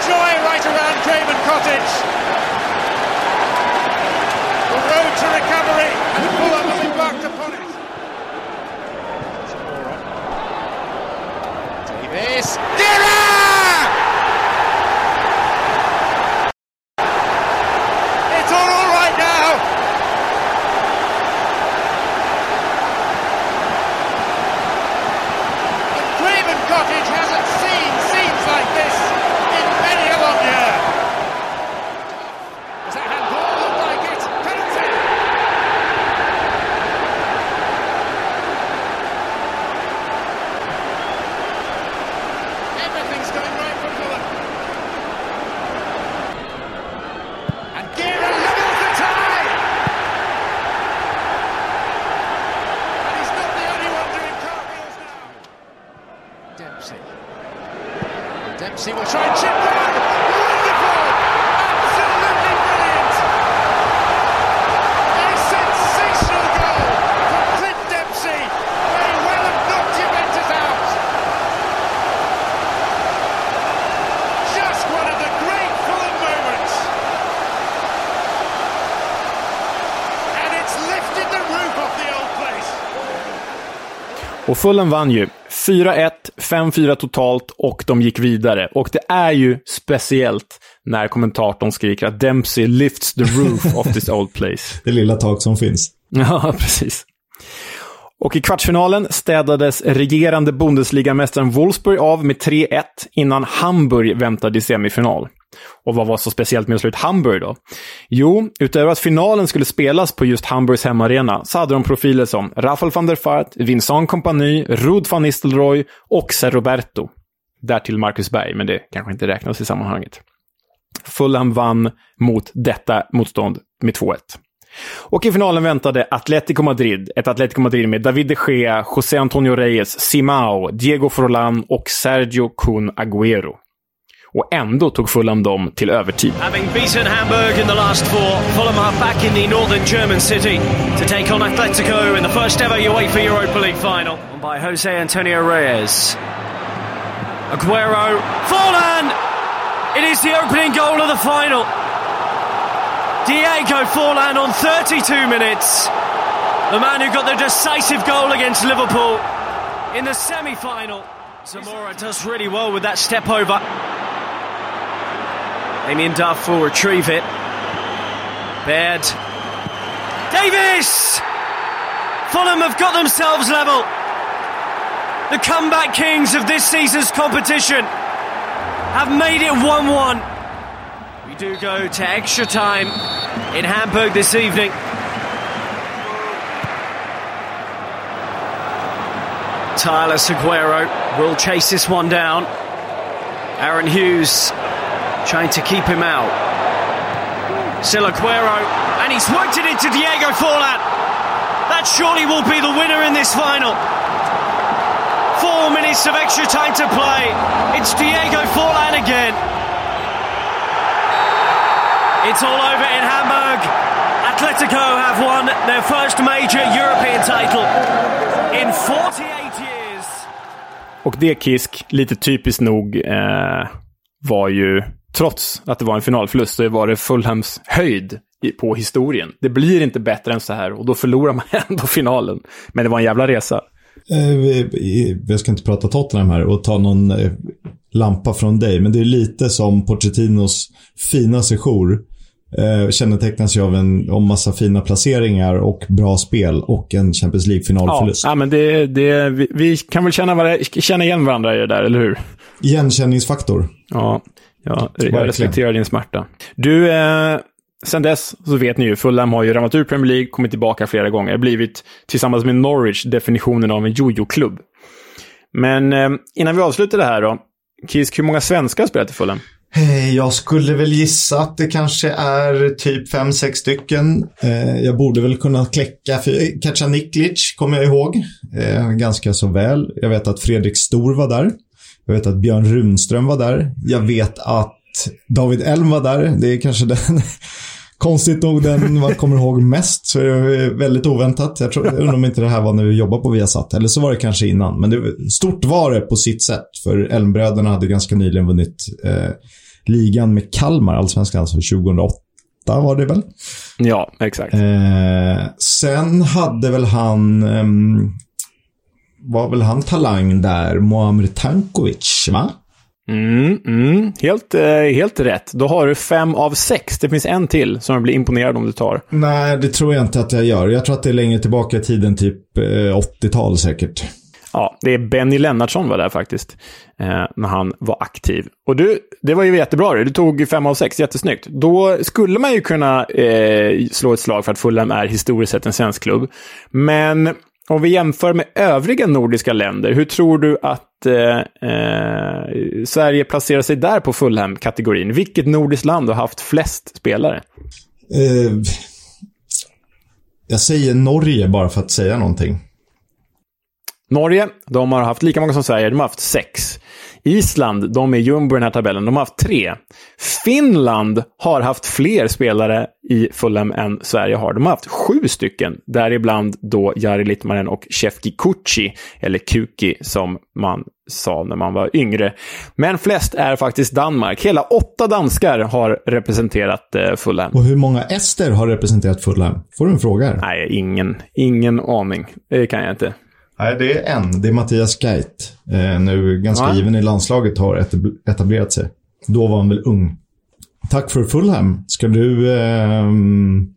Joy right around Craven Cottage. The road to recovery, and Fulham have embarked upon it. Davis. Gira! It's Och Fulham vann ju 4-1, 5-4 totalt och de gick vidare. Och det är ju speciellt när kommentatorn skriker att Dempsey lifts the roof of this old place. Det lilla tak som finns. Ja, precis. Och i kvartsfinalen städades regerande Bundesligamästaren Wolfsburg av med 3-1 innan Hamburg väntade i semifinal. Och vad var så speciellt med att slå ut Hamburg då? Jo, utöver att finalen skulle spelas på just Hamburgs hemmaarena så hade de profiler som Rafael van der Vaart, Vincent Kompany, Rud van Nistelrooy och Ser Roberto. Därtill Marcus Berg, men det kanske inte räknas i sammanhanget. Fulham vann mot detta motstånd med 2-1. Och i finalen väntade Atletico Madrid. Ett Atletico Madrid med David de Gea, José Antonio Reyes, Simao, Diego Forlan och Sergio Kun Agüero. Och ändå tog Fulham dem till övertid. Having beaten Hamburg in the last four, Fulham are back in the northern German city to take on Atletico in the first ever UEFA Europa League final. By Jose Antonio Reyes. Aguero, Forlan! It is the opening goal of the final. Diego Forlan on 32 minutes. The man who got the decisive goal against Liverpool in the semi-final. Zamora does really well with that step over. Damien Duff will retrieve it. Baird. Davis! Fulham have got themselves level. The comeback kings of this season's competition have made it 1-1. We do go to extra time in Hamburg this evening. Tyler Aguero will chase this one down. Aaron Hughes trying to keep him out. Still Aguero, and he's worked it into Diego Forlan. That surely will be the winner in this final. Four minutes of extra time to play. It's Diego Forlan again. It's all over in Hamburg. Atletico have won their first major European title in 48 years. Och det Kisk, lite typiskt nog, eh, var ju, trots att det var en finalförlust, så var det Fulhams höjd på historien. Det blir inte bättre än så här och då förlorar man ändå finalen. Men det var en jävla resa. Eh, Jag ska inte prata Tottenham här och ta någon eh, lampa från dig, men det är lite som Pochettinos fina sejour. Eh, kännetecknas ju av en om massa fina placeringar och bra spel och en Champions Ja, League-finalförlust. ja, men det, det, vi, vi kan väl känna, varandra, känna igen varandra i det där, eller hur? Igenkänningsfaktor. Ja, ja jag respekterar din smärta. Du, eh, sen dess så vet ni ju, Fulham har ju ramlat ur Premier League, kommit tillbaka flera gånger, blivit tillsammans med Norwich definitionen av en jojo-klubb. Men eh, innan vi avslutar det här då, Kisk, hur många svenskar har spelat i Fulham? Eh, Jag skulle väl gissa att det kanske är typ fem sex stycken. Eh, Jag borde väl kunna kläcka, för Katja Niklic kommer jag ihåg eh, ganska så väl. Jag vet att Fredrik Stor var där. Jag vet att Björn Runström var där. Jag vet att David Elm var där. Det är kanske den, konstigt nog den man kommer ihåg mest. Så är det väldigt oväntat. Jag, tror, jag undrar om inte det här var när vi jobbade på Viasat. Eller så var det kanske innan. Men det, stort var det på sitt sätt. För Elmbröderna hade ganska nyligen vunnit eh, ligan med Kalmar, allsvenskan, alltså 2008 var det väl? Ja, exakt. Eh, sen hade väl han, ehm, var väl han talang där, Muamer Tankovic, va? Mm, mm, helt, eh, helt rätt. Då har du fem av sex. Det finns en till som jag blir imponerad om du tar. Nej, det tror jag inte att jag gör. Jag tror att det är längre tillbaka i tiden, typ eh, 80-tal säkert. Ja, det är Benny Lennartsson var där faktiskt. Eh, när han var aktiv. Och du, det var ju jättebra det. Du tog fem av sex, jättesnyggt. Då skulle man ju kunna eh, slå ett slag för att Fulham är historiskt sett en svensk klubb. Men om vi jämför med övriga nordiska länder, hur tror du att eh, eh, Sverige placerar sig där på Fulham-kategorin? Vilket nordiskt land har haft flest spelare? Eh, jag säger Norge bara för att säga någonting. Norge, de har haft lika många som Sverige. De har haft sex. Island, de är jumbo i den här tabellen. De har haft tre. Finland har haft fler spelare i Fulham än Sverige har. De har haft sju stycken, däribland då Jari Litmanen och Shefki Kucci, eller Kuki som man sa när man var yngre. Men flest är faktiskt Danmark. Hela åtta danskar har representerat eh, Fulham. Och hur många ester har representerat Fulham? Får du en fråga här? Nej, ingen, ingen aning. Det kan jag inte. Nej, det är en. Det är Mattias Geit. Eh, nu ganska Ja. given i landslaget, har etab- etablerat sig. Då var han väl ung. Tack för Fulham. Ska du ehm,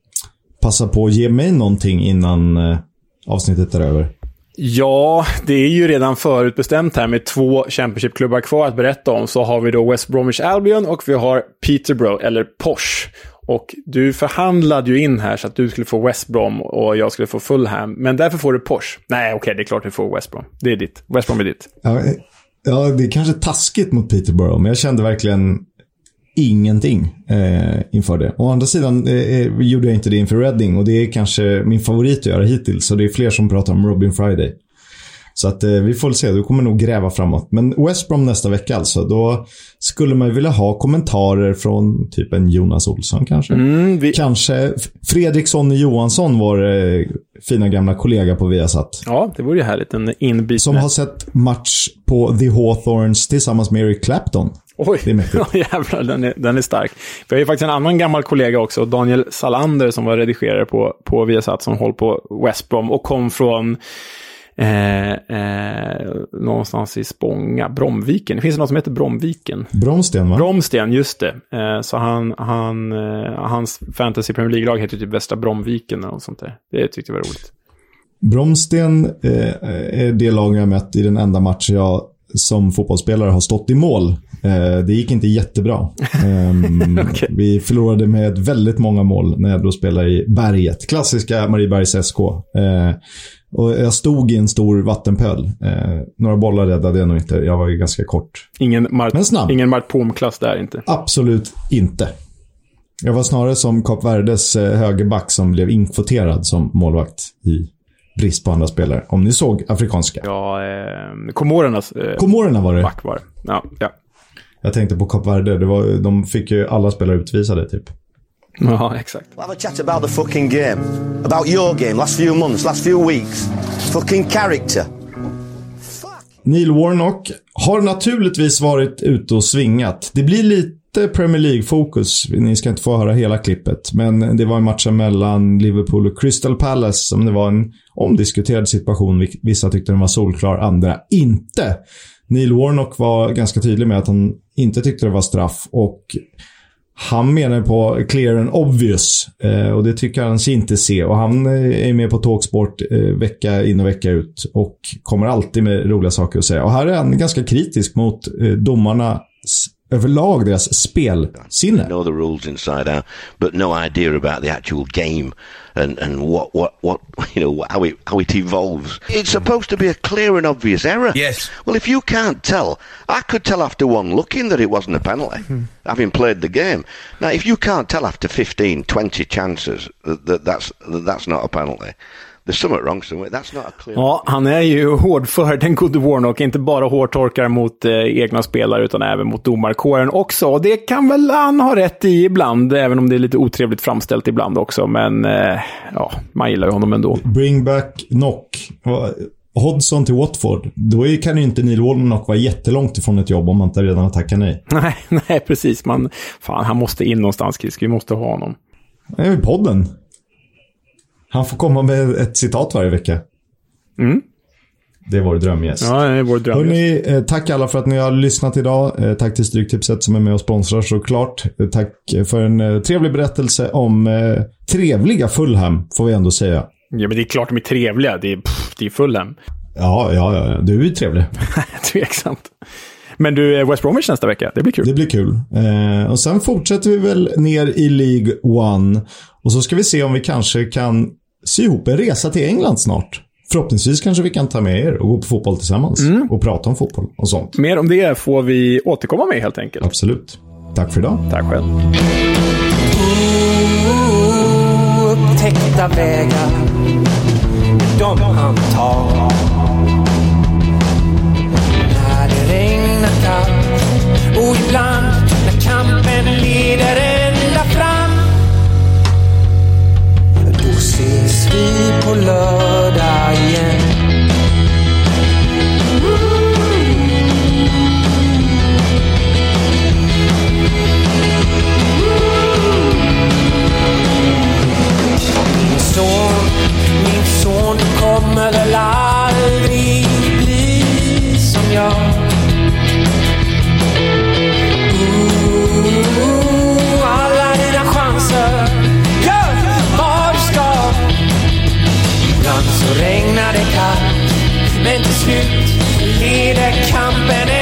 passa på att ge mig någonting innan eh, avsnittet är över? Ja, det är ju redan förutbestämt här med två Championship-klubbar kvar att berätta om. Så har vi då West Bromwich Albion och vi har Peterborough, eller Posh. Och du förhandlade ju in här så att du skulle få West Brom och jag skulle få Fulham. Men därför får du Posh. Nej, okej, det är klart du får West Brom. Det är ditt. West Brom är ditt. Ja, eh, ja, det är kanske taskigt mot Peterborough, men jag kände verkligen ingenting eh, inför det. Å andra sidan eh, eh, gjorde jag inte det inför Reading och det är kanske min favorit att göra hittills. Så det är fler som pratar om Robin Friday. Så att eh, vi får se, du kommer nog gräva framåt. Men West Brom nästa vecka alltså, då skulle man ju vilja ha kommentarer från typ en Jonas Olsson kanske. Mm, vi... Kanske F- Fredrik Sonny Johansson, vår eh, fina gamla kollega på Viasat. Ja, det vore ju härligt. En inbit Som har sett match på The Hawthorns tillsammans med Eric Clapton. Oj, Det är jävlar, den är, den är stark. Vi har ju faktiskt en annan gammal kollega också, Daniel Salander, som var redigerare på, på Viasat, som håller på West Brom och kom från eh, eh, någonstans i Spånga, Bromviken. Det finns något som heter Bromviken. Bromsten, va? Bromsten, just det. Eh, så han, han, eh, hans fantasy Premier League-lag heter typ Västra Bromviken eller något sånt där. Det tyckte jag var roligt. Bromsten eh, är det lag jag mött i den enda match jag som fotbollsspelare har stått i mål. Eh, det gick inte jättebra. Ehm, Okej. Vi förlorade med väldigt många mål när jag då spelade i Berget. Klassiska Mariebergs SK. Eh, och jag stod i en stor vattenpöl. Eh, några bollar räddade jag nog inte. Jag var ju ganska kort. Ingen Mart, Men snabb. ingen Mart Pom-klass där inte. Absolut inte. Jag var snarare som Kap Verdes högerback som blev inkvoterad som målvakt i brist på andra spelare. Om ni såg afrikanska. Ja, eh, Komorernas eh, Komorerna var det. back var det. Ja, ja. Jag tänkte på Kap Verde. Det var, de fick ju alla spelare utvisade typ. ja, exakt. We'll have a chat about the fucking game. About your game, last few months, last few weeks. Fucking character. Neil Warnock har naturligtvis varit ute och svingat. Det blir lite Premier League-fokus. Ni ska inte få höra hela klippet. Men det var en match mellan Liverpool och Crystal Palace som det var en omdiskuterad situation. Vissa tyckte den var solklar, andra inte. Neil Warnock var ganska tydlig med att han inte tyckte det var straff och han menar på clear and obvious eh, och det tycker han sig inte se. Och han eh, är med på Talksport eh, vecka in och vecka ut och kommer alltid med roliga saker att säga. Och här är han ganska kritisk mot domarnas domarna överlag, deras spelsinne. know the rules inside out, but no idea about the actual game and, and what, what, what, you know, how it, how it evolves. It's supposed to be a clear and obvious error. Yes. Well, if you can't tell, I could tell after one looking that it wasn't a penalty, hmm. having played the game. Now, if you can't tell after 15, 20 chances that, that that's, that that's not a penalty, there's something wrong somewhere. That's not a clear. Ja, han är ju hårdför, den gode Warnock. Inte bara hårtorkar mot eh, egna spelare, utan även mot domarkåren också. Och det kan väl han ha rätt i ibland, även om det är lite otrevligt framställt ibland också. Men eh, ja, man gillar ju honom ändå. Bring back Knock. Hodgson till Watford. Då kan ju inte Neil Warnock vara jättelångt ifrån ett jobb om man inte redan har tackat nej. Nej, nej, precis. Man, fan, han måste in någonstans, Kisk. Vi måste ha honom. Det är ju podden. Han får komma med ett citat varje vecka. Mm. Det är vår drömgäst. Ja, det är vår dröm. Hörrni, eh, tack alla för att ni har lyssnat idag. Eh, tack till Stryktipset som är med och sponsrar såklart. Eh, tack för en trevlig berättelse om trevliga Fulham, får vi ändå säga. Ja, men det är klart de är trevliga. Det är, pff, det är Fulham. Ja, ja, ja. Du är ju trevlig. Tveksamt. Men du, West Bromwich nästa vecka. Det blir kul. Det blir kul. Eh, och sen fortsätter vi väl ner i League One. Och så ska vi se om vi kanske kan sy ihop en resa till England snart. Förhoppningsvis kanske vi kan ta med er och gå på fotboll tillsammans. Och prata om fotboll och sånt. Mer om det får vi återkomma med helt enkelt. Absolut. Tack för idag. Tack själv. Upptäckta vägar, de han tar. Vi på lördag igen. Mm. Min son, min son, du kommer väl aldrig så regnar det kallt, men till slut leder kampen